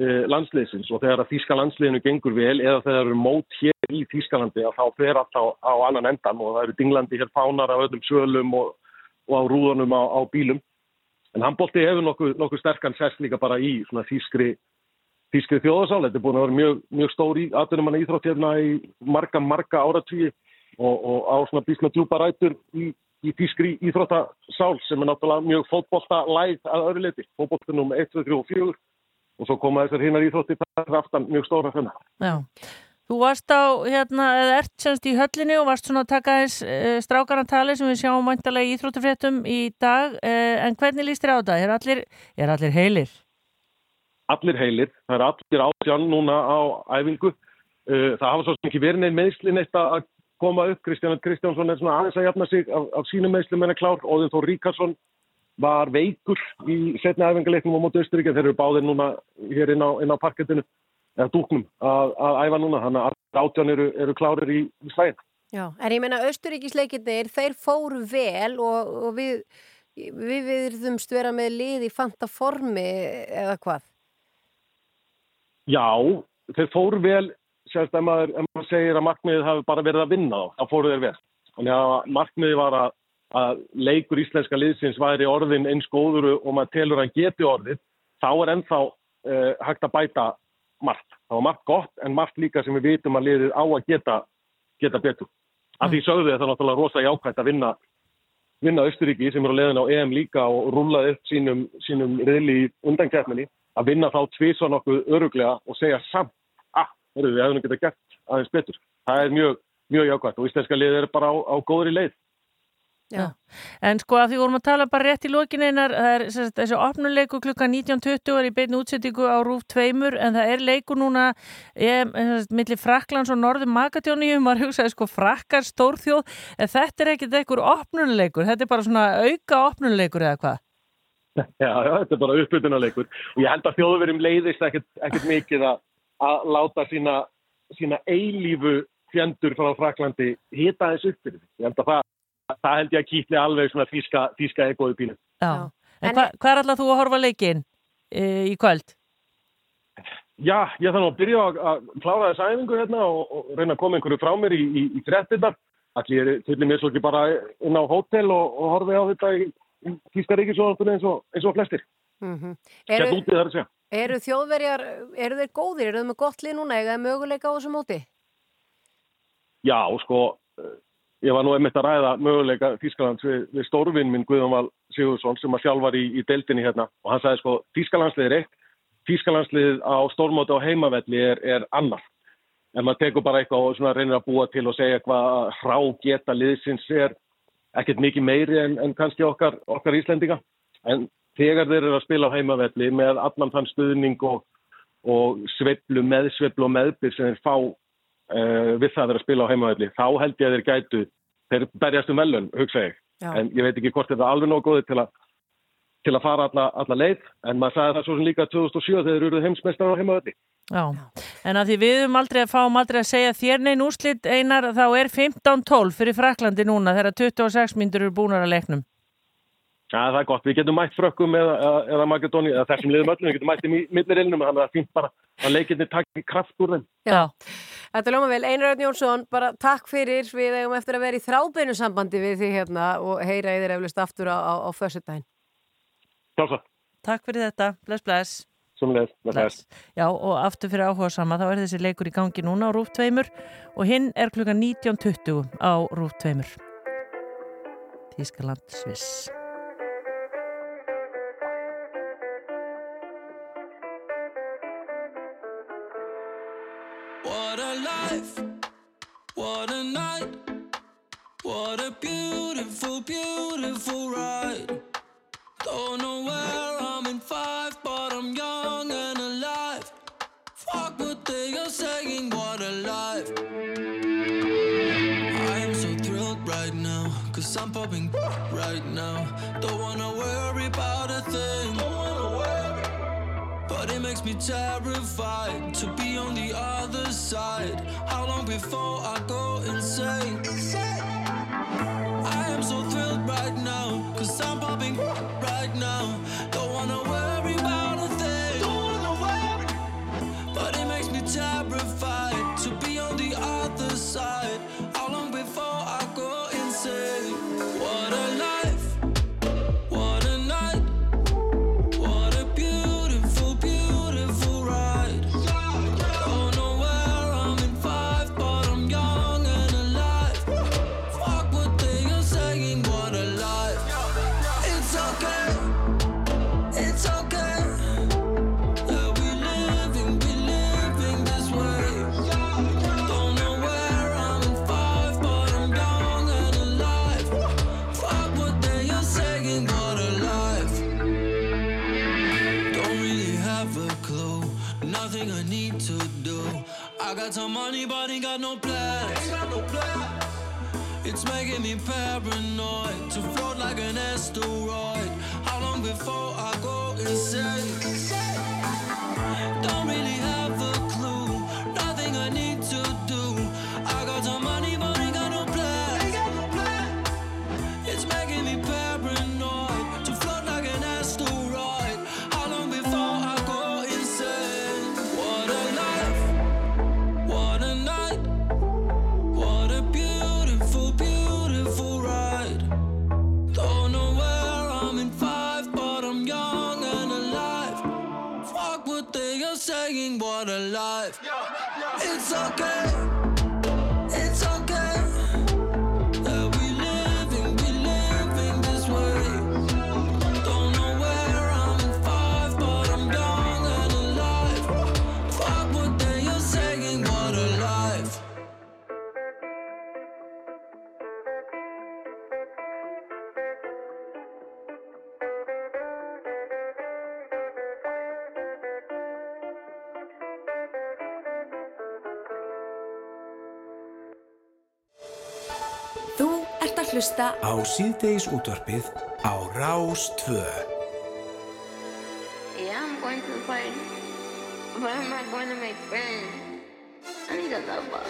landsliðsins og þegar að Þíska landsliðinu gengur vel eða þegar það eru mót hér í Þískalandi að þá fer allt á, á annan endan og það eru dinglandi hér fánar af öllum sölum og, og á rúðunum á, á bílum. En handbólti hefur nokkuð, nokkuð sterkan sest líka bara í svona þískri, þískri þjóðasál. Þetta er búin að vera mjög, mjög stór í aðdunum manna íþrótt hérna í marga, marga áratvíi og, og á svona bísna djúpa rætur í, í þískri íþróttasál sem er náttúrulega mjög fótbólta læð að öðru leti. Fótbóltunum 1, 2, 3 og 4 og svo koma þessar hinnar íþrótti þar aftan mjög stóra þennan. Já, þú varst á, hérna, eða ert semst í höllinni og varst svona að taka þess e, strákarantali sem við sjáum mæntalega í íþróttufréttum í dag, e, en hvernig líst þér á það? Er allir, er allir heilir? Allir heilir, það er allir átján núna á æfingu. E, það hafa svo sem ekki verið neinn meðslinn eitt að koma upp. Kristján Kristjánsson er svona aðeins að jafna sig af, af sínum meðslum en er klár. Óðin Þór Ríkarsson var veikur í setna æfingarleiknum á móti Östuríkja. Þeir eru báðir núna hér inn á, inn á parkettinu, eða dúknum, að, að æfa núna. Þannig að átján eru, eru klárir í, í slæðin. Já, en ég meina Östuríkisleikinir, þeir fóru vel og, og við, við viðrðumst vera með lið í fanta formi eða hvað? Já, þeir fóru vel, sérst ef maður, ef maður segir að markmiðið hafi bara verið að vinna þá, þá fóru þeir vel. Þannig að markmiðið var að að leikur íslenska liðsins væri orðin eins góður og maður telur að geti orðið, þá er ennþá uh, hægt að bæta margt. Það var margt gott en margt líka sem við vitum að liðið á að geta, geta betur. Mm. Að því sögðu þetta náttúrulega rosa jákvæmt að vinna, vinna Östuríki sem eru að leiðin á EM líka og rúlaði upp sínum, sínum riðli í undankjæfninni. að vinna þá tvísa nokkuð öruglega og segja samt, ah, heyrðu, við hefum nú getað gert aðeins betur. Það er mjög, mjög jákvæmt og íslenska lið er bara á, á góðri leið. Já. En sko að því vorum að tala bara rétt í lokin einar, það er sagt, þessi opnuleiku klukka 19.20 er í beinu útsettingu á Rúf 2 en það er leiku núna e, millir Fraklands og Norðum Magadjóni og maður hugsaði sko frakkar stórþjóð en þetta er ekkit ekkur opnuleikur, þetta er bara svona auka opnuleikur eða hvað? Já, já, þetta er bara uppbytunarleikur og ég held að þjóðverjum leiðist ekkert, ekkert mikið að, að láta sína, sína eilífu fjendur frá Fraklandi hita þess upp fyrir því. Ég held að það, það held ég að kýtli alveg svona þýska, þýska egoðu pínu. Já. En hva, hvað er alltaf þú að horfa leikin e, í kvöld? Já, ég nú að byrja að, að klára þess æfingu hérna og, og reyna að koma einhverju frá mér í, í, í frettinnar. Allir er til svo ekki bara inn á hótel og, og horfi á þetta í, Þýska ríkisvonastunni eins, og- eins og flestir. Mm -hmm. Eru, eru þjóðverjar, eru þeir góðir, eru þeir með gott lið núna, eða möguleika á þessu móti? Já, sko, ég var nú einmitt að ræða möguleika Þýskalands við, við stórvinn minn Guðjón Val Sigursson sem að þjálfar í, í deildinni hérna og hann sagði sko, Þýskalandslið er eitt, Þýskalandslið á stórmóti á heimavelli er, er annar. En maður tekur bara eitthvað og svona reynir að búa til og segja hvað hrá geta liðsins er ekkert mikið meiri en, en kannski okkar, okkar Íslendinga. En þegar þeir eru að spila á heimavelli með allan þann stuðning og, og sveiflu, meðsveiflu og meðbyr sem þeir fá uh, við það að þeir að spila á heimavelli, þá held ég að þeir gætu, þeir berjast um velun, hugsa ég. Já. En ég veit ekki hvort þetta er alveg nóg góði til að til að fara alla, alla leið, en maður sagði það svo sem líka 2007 þegar þeir eru heimsmeistar á heimavelli. Já, en að því við höfum aldrei að fáum aldrei að segja þér neinn úrslit einar þá er 15-12 fyrir Fraklandi núna þegar 26 myndur eru búnar að leiknum. Já, það er gott. Við getum mætt frökkum eða, eða, Makedóni, eða þessum liðum öllum, við getum mætt í millirilnum, þannig að það er fínt bara að leikinni takki kraft úr þeim. Já. Þetta ljóma vel, Einar Örn Jónsson, bara takk fyrir, við eigum eftir að vera í þrábeinu sambandi við því hérna og heyra yfir eflust aftur á, á, á fössudaginn. Sjálfsagt, Takk fyrir þetta, bless bless. leið, með þess. Já, og aftur fyrir áhuga sama, þá er þessi leikur í gangi núna á Rúf 2 og hinn er klukkan 19.20 á Rúf 2. Þískaland, Sviss. Terrified to be on the other side. How long before I go insane? Got some money, but ain't got no plans. It's making me paranoid to float like an asteroid. How long before I go insane? Á síðdeis útvarpið á Rás 2. Yeah, I'm going to the party, but I'm not going to make friends. I need a lover.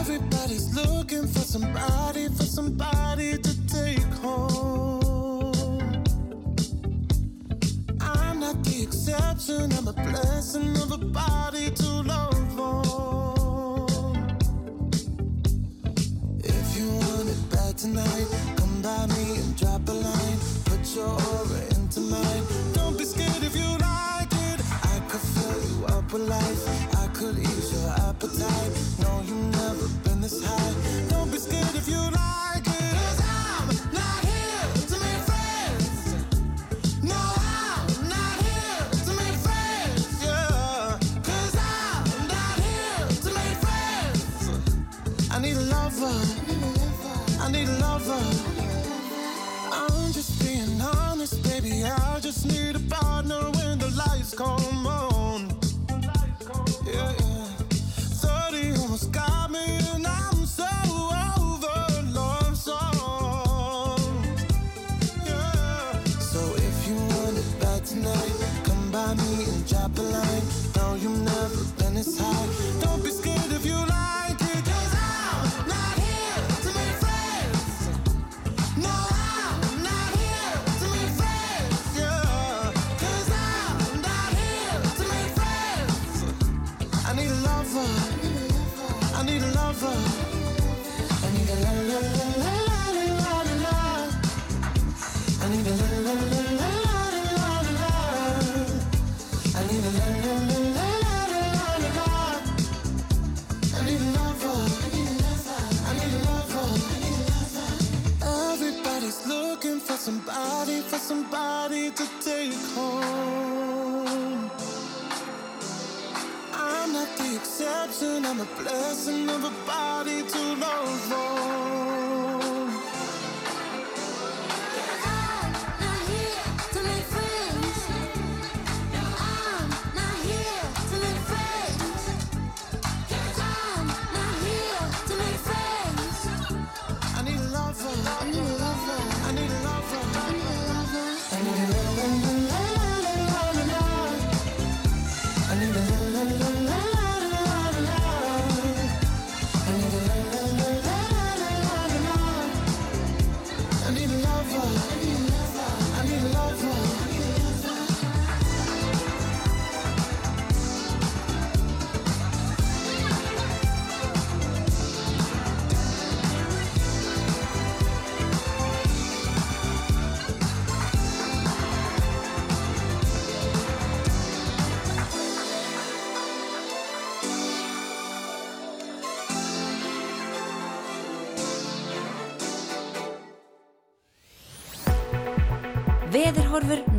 Everybody's looking for somebody, for somebody to take home. I'm not the exception, I'm a blessing of a body to love tonight, come by me and drop a line. Put your aura into mine. Don't be scared if you like it. I could fill you up with life. Need a partner when the lights come on. Yeah, yeah. 30 almost got me, and I'm so over love song. Yeah. So if you want it bad tonight, come by me and drop a line. No, you've never been this high.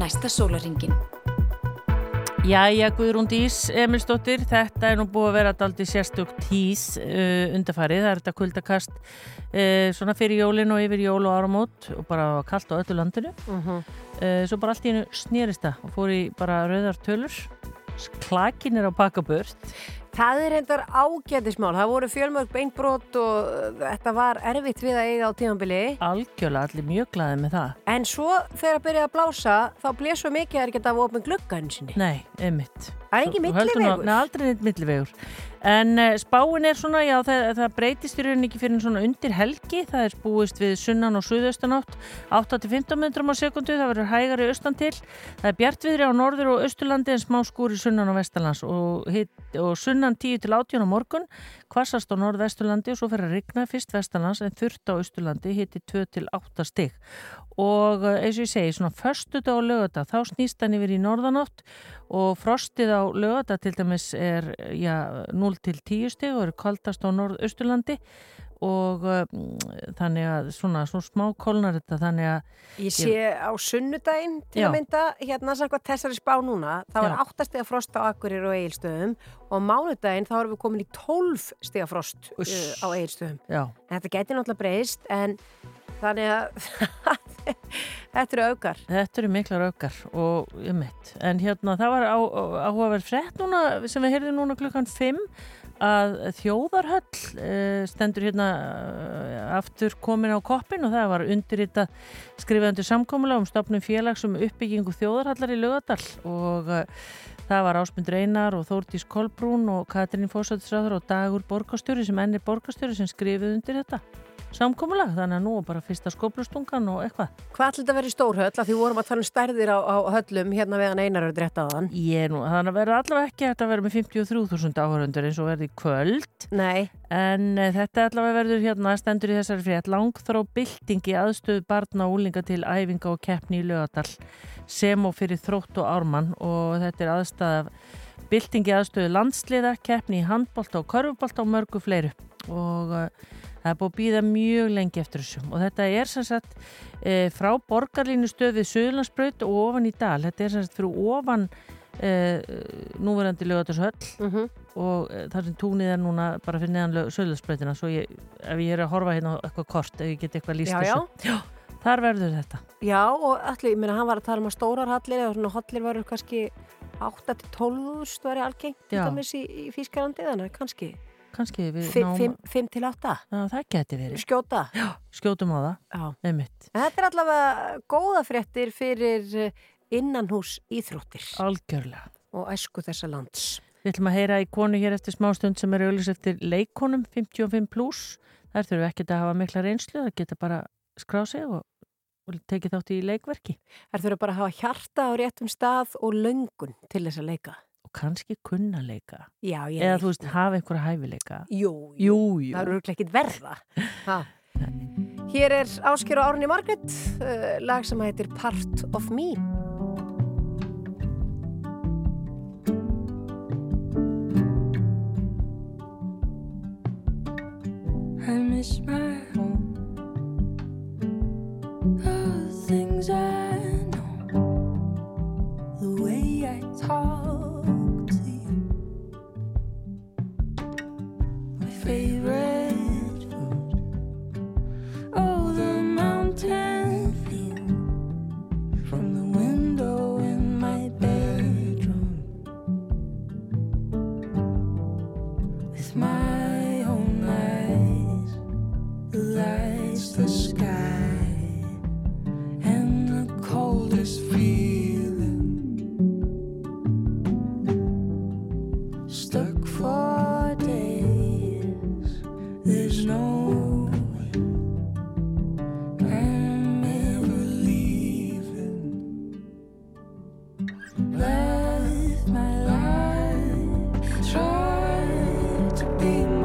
Næsta sólaringin. Jæja, Guðrún Dís, Emilsdóttir, þetta er nú búið að vera daldi sérstök tíð uh, undarfarið, það er þetta kuldakast uh, svona fyrir jólin og yfir jól og áramót og bara kallt á öllu landinu. Mhm. uh, svo bara allt í hennu snerist það og fór í bara rauðar tölur, klakin er á bakabört. Það er hendar ágætismál, það voru fjölmörg beinbrot og þetta var erfitt við að eiga á tímanbili. Algjörlega, allir mjög glaðið með það. En svo þegar að byrja að blása, þá blés svo mikið að það er ekki að ofna gluggan sinni. Nei, einmitt. Það er nú- millivegur. Nei, aldrei neitt millivegur. En uh, spáin er svona, já, það, það breytist í rauninni ekki fyrir svona undir helgi. Það er búist við sunnan og suðaustanátt, 8-15 metrum á sekundu, það verður hægari austan til. Það er bjartviðri á norður og austurlandi en smá skúri sunnan og vestalans og, og sunnan 10-18 á morgun, kvassast á norðvesturlandi og svo fer að rigna fyrst vestalans en þurft á austurlandi hitti 2-8 stig. Og uh, eins og ég segi, svona föstudag og lögata, þá snýst hann yfir í norðanátt og frostið á lögata til dæmis er já, 0 til 10 stig og eru kaldast á norðausturlandi og uh, þannig að svona, svona smá kólnar þetta þannig að Ég sé á sunnudaginn til Já. að mynda, hérna samkvæmt þessari spá núna, þá er Já. 8 stiga frost á Akkurir og Egilstöðum og mánudaginn þá erum við komin í 12 stiga frost uh, Uss. á Egilstöðum. En þetta geti náttúrulega breyst en þannig að þetta eru aukar. Þetta eru miklar aukar og ég mitt. En hérna það var áhugaverð frett núna sem við heyrðum núna klukkan 5 að þjóðarhöll uh, stendur hérna uh, aftur komin á koppin og það var undir þetta skrifað undir samkomulega um stopnum félags um uppbyggingu þjóðarhallar í Laugadal og uh, það var Ásmundur Einar og Þórdís Kolbrún og Katrín Fósættisráður og Dagur Borgastjóri sem ennir Borgastjóri sem skrifið undir þetta samkomulega þannig að nú er bara fyrsta skóplustungan og eitthvað. Hvað ætla þetta að vera í stórhöll? Því vorum að tala um stærðir á, á höllum hérna meðan einar er drétt á þann. Ég nú, þannig að verða allavega ekki að vera með 53.000 áhörundur eins og verði kvöld. Nei. En uh, þetta allavega verður hérna stendur í þessari frétt langþrá byltingi aðstöðu barna og úlinga til æfinga og keppni í lögadal sem og fyrir þrótt og ármann og þetta er aðstæða byltingi aðstöðu landsliða, keppni í handbólta og körfubólta og mörgu fleiru og uh, það er búið að býða mjög lengi eftir þessum og þetta er sem sagt e, frá borgarlínu stöðið Suðlandsbraut og ofan í dal, þetta er sem sagt fyrir ofan e, núverandi lögatarsöll Mhm. og e, þar sem túnið er núna bara fyrir neðan Suðlandsbrautina svo ég, ef ég er að horfa hérna eitthvað kort, ef ég get eitthvað líst Já, já. þessu þar verður þetta. Já, og allir, ég meina, hann var að tala um að stórar hallir eða svona hallir varu kannski 8-12 væri algengt í, í Fískarandi, þannig kannski kannski við 5 til 8 Já, það geti verið Skjóta Já, skjótum á það Já. Þetta er allavega góða fréttir fyrir eh, innanhús íþróttir Algjörlega og æsku þessa lands Við ætlum að heyra í konu hér eftir smástund sem er auðvitað eftir leikonum 55 pluss. Þær þurfum ekkert að hafa mikla reynslu, það geta bara skráð sig og, og tekið þátt í leikverki. Þær þurfum bara að hafa hjarta á réttum stað og löngun til þess að leika. Og kannski kunna leika. Já, ég Eða þú veist, hafa einhverja hæfileika. Jú, jú, jú. Það eru örugglega ekkit verða. Ha. Hér er Ásker og Árni Margret, uh, lag sem heitir Part of Me. I miss my home. All the things I know, the way I talk favorite to be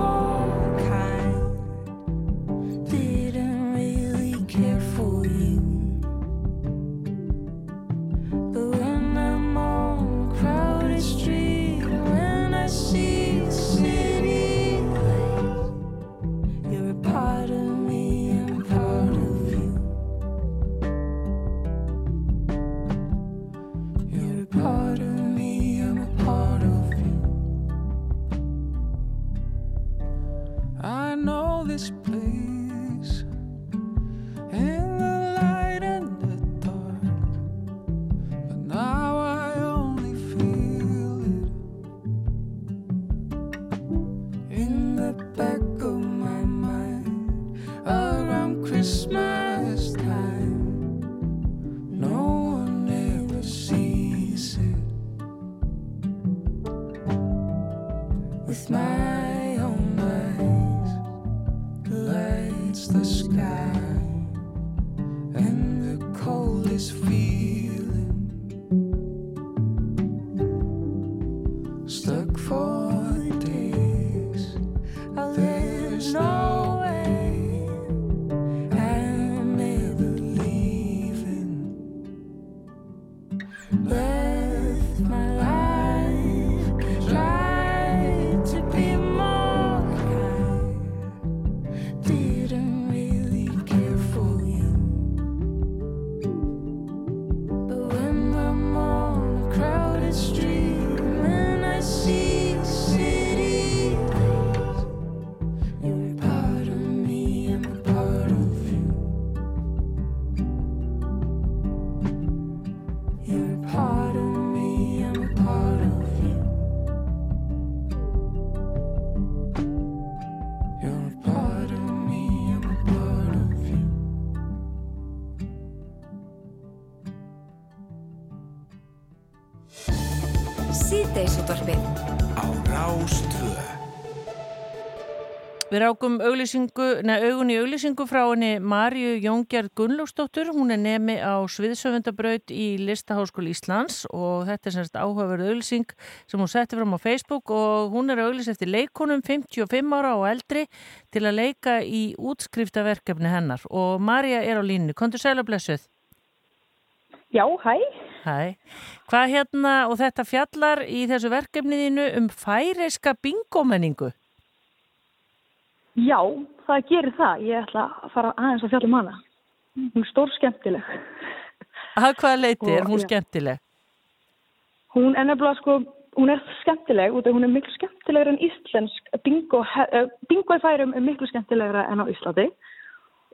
Við rákum augun í auglýsingu frá henni Marju Jóngjörð Gunnlaugsdóttur. Hún er nemi á Sviðsöfundabraut í Listaháskóli Íslands og þetta er semst áhugaverð auglýsing sem hún setti fram á Facebook og hún er auglýs eftir leikonum 55 ára og eldri til að leika í útskriftaverkefni hennar og Marja er á línu. Kontur sæla blessuð? Já, hæ. Hæ. Hvað hérna, og þetta fjallar í þessu verkefniðinu um færiska bingomenningu? Já, það gerir það. Ég ætla að fara aðeins að fjalla um hana. Hún er stór skemmtileg. Að hvaða leiti er hún skemmtileg? Hún er nefnilega sko, hún er skemmtileg út af hún er miklu skemmtilegur en íslensk. Bingo, bingo í færum er miklu skemmtilegra en á Íslandi.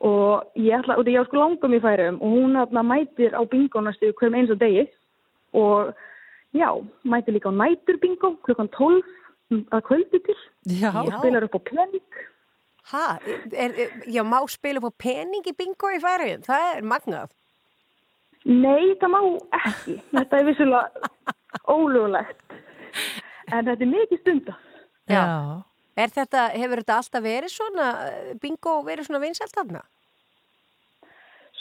Og ég ætla, út af ég á sko langum í færum og hún þarna mætir á bingo næstu hverjum eins og degi. Og já, mætir líka á nætur bingo klukkan 12 að kvöldi til. Já. Og spilar upp á pening. Hæ, já, má spila á pening í bingo í færiðin? Það er magnað. Nei, það má ekki. Þetta er vissulega ólögulegt. En þetta er mikið stunda. Já. Er þetta, hefur þetta alltaf verið svona, eh, bingo verið svona vinsælt þarna?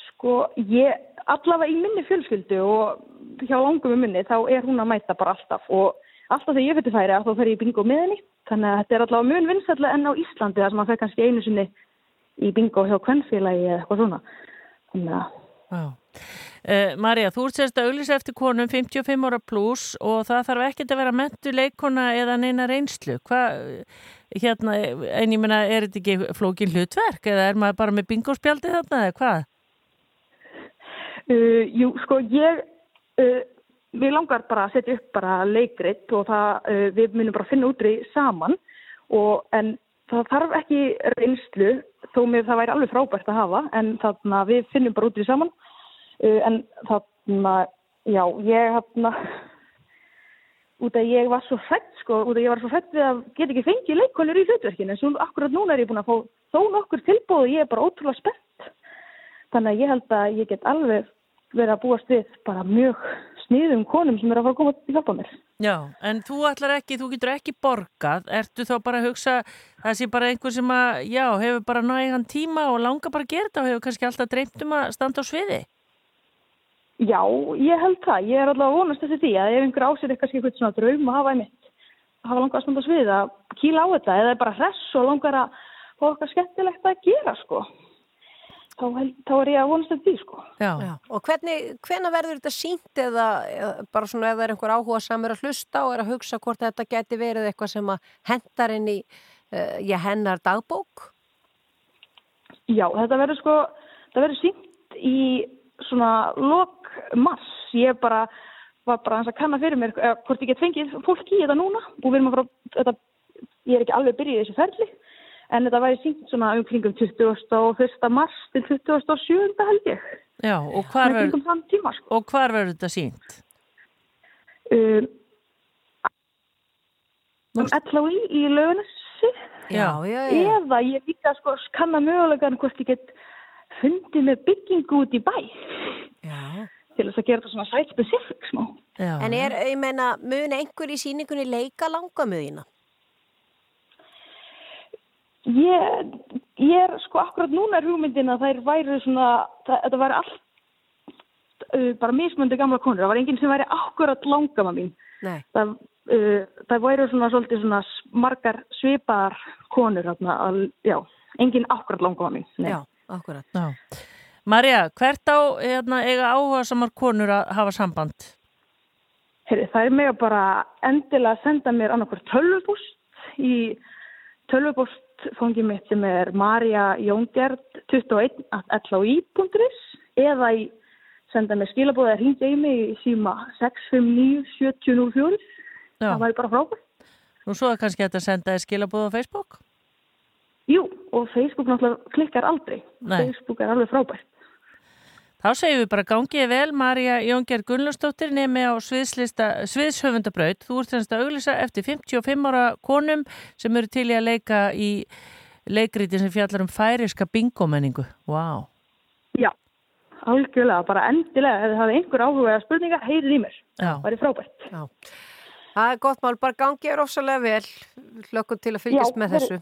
Sko, ég, allavega í minni fjölskyldu og hjá langum minni, þá er hún að mæta bara alltaf. Og alltaf þegar ég fyrir færi, þá fer ég bingo með henni. Þannig að þetta er allavega mun vinsætlega enn á Íslandi, þar sem maður fer kannski einu sinni í bingo hjá kvennfélagi eða eitthvað svona. Þannig að. Uh, Marja, þú ert sérst að auglýsa eftir konum 55 ára pluss og það þarf ekkert að vera mentu leikona eða neina reynslu. Hvað, hérna, en ég meina, er þetta ekki flókin hlutverk eða er maður bara með bingospjaldi þarna eða hvað? Uh, jú, sko, ég, uh, við langar bara að setja upp bara leikrit og það, uh, við munum bara finna útri saman. Og en það þarf ekki reynslu þó með það væri alveg frábært að hafa en þannig að við finnum bara útri saman. Uh, en þannig að, já, ég þarna, út að ég var svo hrætt sko, út að ég var svo hrætt við að geta ekki fengið leikonur í hlutverkinu. En svo akkurat núna er ég búin að fá þó nokkur tilbúð og ég er bara ótrúlega spennt. Þannig að ég held að ég get alveg verið að búast við bara mjög sniðum konum sem eru að fara að koma til að hjálpa mér. Já, en þú ætlar ekki, þú getur ekki borgað, ertu þá bara að hugsa það sé bara einhver sem að, já, hefur bara nægan tíma og langar bara að gera þetta og hefur kannski alltaf dreymt um að standa á sviði? Já, ég held það. Ég er allavega að vonast þessi því að ef einhver kannski eitthvað svona draum að hafa einmitt, að hafa langar að standa á svið að kýla á þetta eða bara hress og langar að fá okkar skemmtilegt að gera sko. Þá, held, þá er ég að vonast þessi því sko. Já. Og hvernig, hvenær verður þetta sínt eða, eða bara svona það er einhver áhuga samur að hlusta og er að hugsa hvort þetta geti verið eitthvað sem að hendar inn í, uh, já, hennar dagbók? Já, þetta verður sko, það verður sínt í svona lok mars. Ég bara, var bara að kanna fyrir mér eh, hvort ég get fengið fólk í þetta núna og við erum að fara, þetta, ég er ekki alveg byrjuð í þessu ferli, en þetta væri sínt svona um kringum 21. mars til 27. held ég. Já, og hvar sko. og hvar verður þetta sínt? Um, um LHI í lauganissi. Já, já, já. Eða ég líka sko kanna mögulegan hvort ég get fundið með byggingu út í bæ. Já. Til þess að gera þetta svona site specific smá. Já. En er, ég meina, mun einhver í síningunni leika langamöðina? Ég, ég er sko akkurat núna er hugmyndin að þær væri svona, það, þetta væri allt uh, bara mismöndi gamla konur. Það var enginn sem væri akkurat langama mín. Nei. Það, uh, það væri svona svolítið svona margar svipaðar konur, að, já, enginn akkurat langama mín. Nei. Já, akkurat. Já. Marja, hvert á hérna, eiga áhuga samar konur að hafa samband? Heyri, það er mig að bara endilega senda mér annarkvært tölvupúst í tölvupúst fangið mitt sem er Marja Jóngjörd 21 LHI.is eða í senda mér skilabóð eða hringja í mig í síma 659 7004 Já. það væri bara frábært. Nú svo er kannski þetta að senda þér skilabóð á Facebook? Jú, og Facebook náttúrulega klikkar aldrei. Nei. Facebook er alveg frábært. Þá segjum við bara gangið vel, Marja Jóngerð Gunnlaugsdóttir nemi á sviðslista, sviðshöfundabraut. Þú ert semst að auglýsa eftir 55 ára konum sem eru til í að leika í leikritin sem fjallar um færiska bingomenningu. Vá. Wow. Já, algjörlega, bara endilega ef það hefði einhver áhuga eða spurningar, heyrið í mér. Já. Það væri frábært. Já. Það er gott mál, bara gangi er ofsalega vel. Hlökkum til að fylgjast Já, með þessu.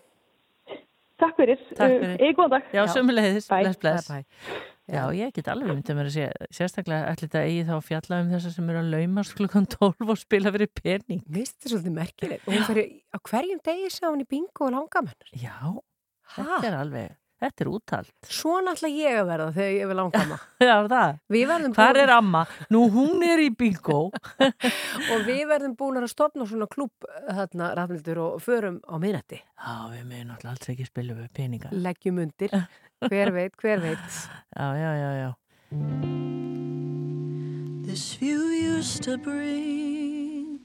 Takk fyrir. Takk Uh, fyrir. Eða góðan dag. Já, sömulegðis, Bye. bless, bless. Bye, Já, ég get alveg myndið mér að segja, sérstaklega ætli þetta eigi þá að fjalla um þessar sem eru að laumast klukkan 12 og spila fyrir pening. Mist þetta svolítið merkilegt. Og hún fyrir á hverjum degi sá hún í bingo og langamennar. Já, þetta er alveg, þetta er úttalt. Svona ætla ég að verða þegar ég vil langama. Já, það. Við verðum Hvar búin- er amma? Nú, hún er í bingo. og við verðum búin að stopna svona klúb þarna rafnildur og förum á miðnætti. Já, við meðum alltaf alls ekki spila við peninga. Leggjum undir. Hver veit, hver veit. Já, já, já, já. This view used to bring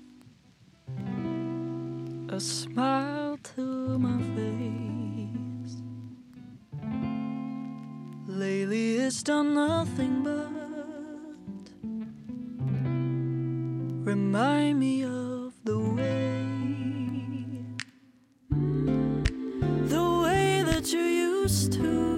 a smile to my face. Lately, it's done nothing but remind me of the way, the way that you used to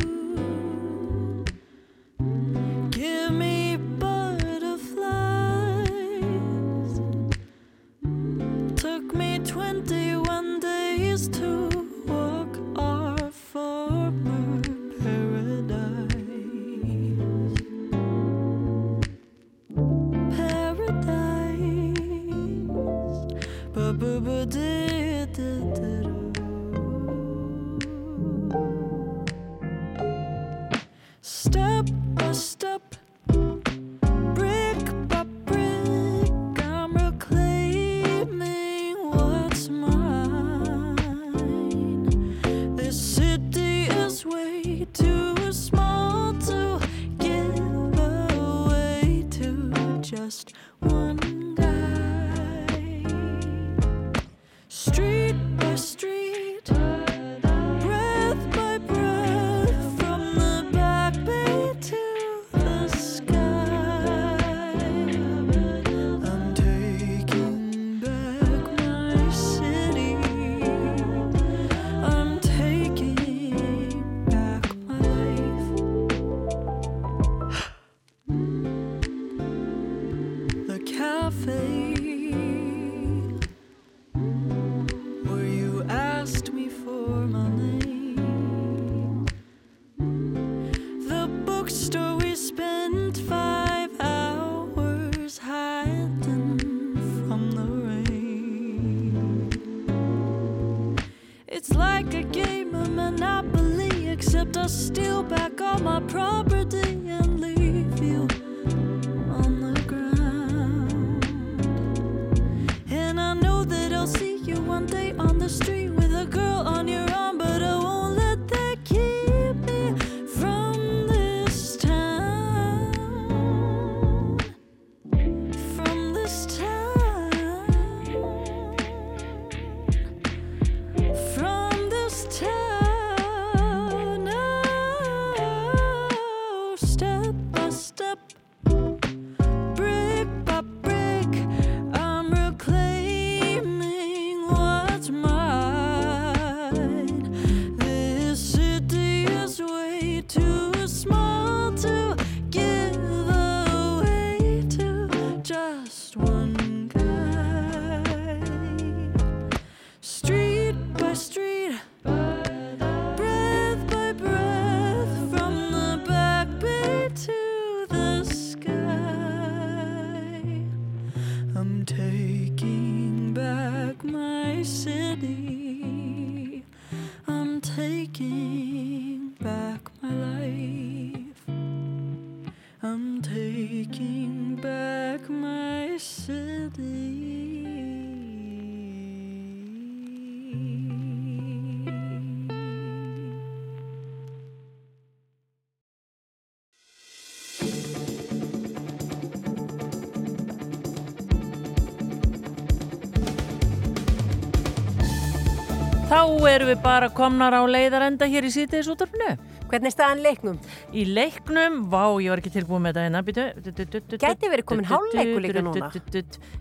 erum við bara komnar á leiðarenda hér í sítiðis útarfinu. Hvernig er staðan leiknum? Í leiknum, vá, ég var ekki tilbúin með þetta hérna. Gæti verið komin hálfleikur líka núna.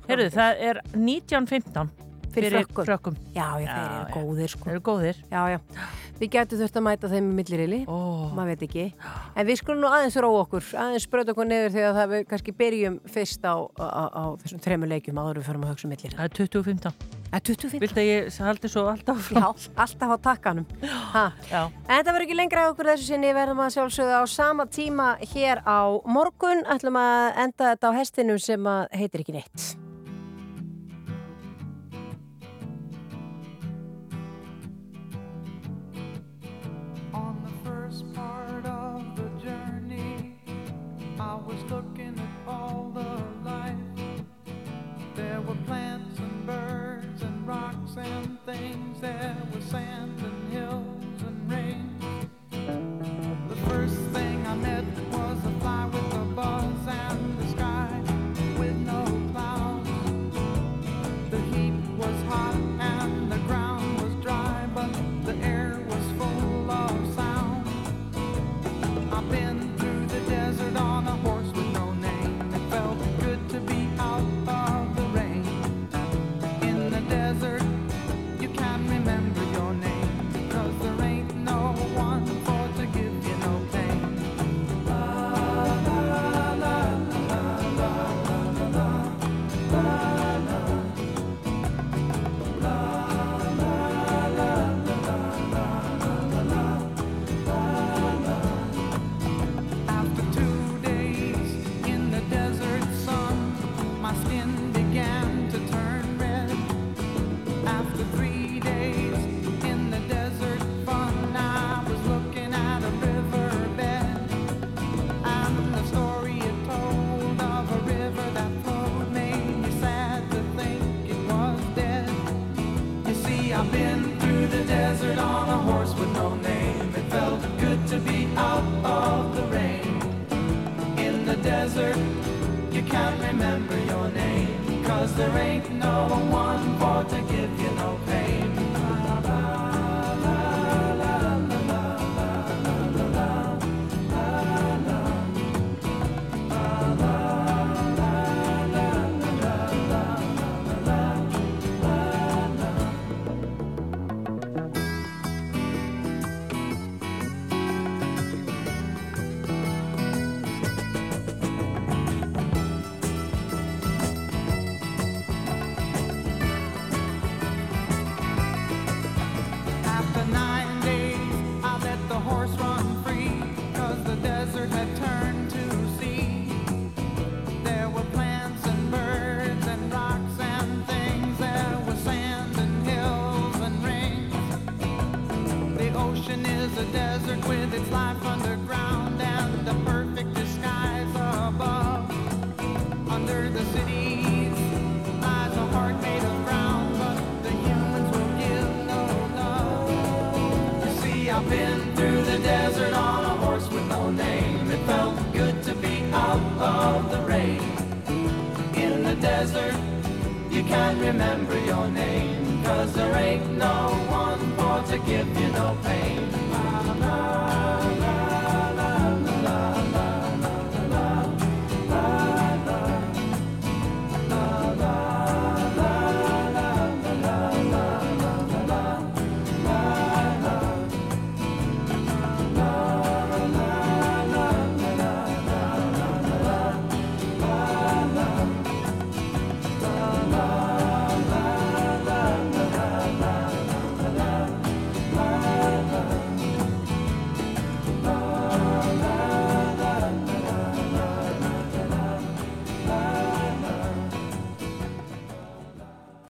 Herru, það er 19.15 fyrir, fyrir frökkum já, já, þeir eru góðir, sko. þeir eru góðir. Já, já. við getum þurft að mæta þeim með millirili oh. maður veit ekki en við skulum nú aðeins róa okkur aðeins spröta okkur nefur þegar það við kannski byrjum fyrst á, á, á, á þessum tremu leikum aður við förum að hugsa um millirili það er 2015 Vilt að ég haldi svo alltaf frá? Já, alltaf á takkanum. En þetta verður ekki lengra á okkur þessu sinni, verðum að sjálfsögða á sama tíma hér á morgun, ætlum að enda þetta á hestinum sem heitir ekki neitt. was looking at all the life. There were plants and birds and rocks and things. There was sand and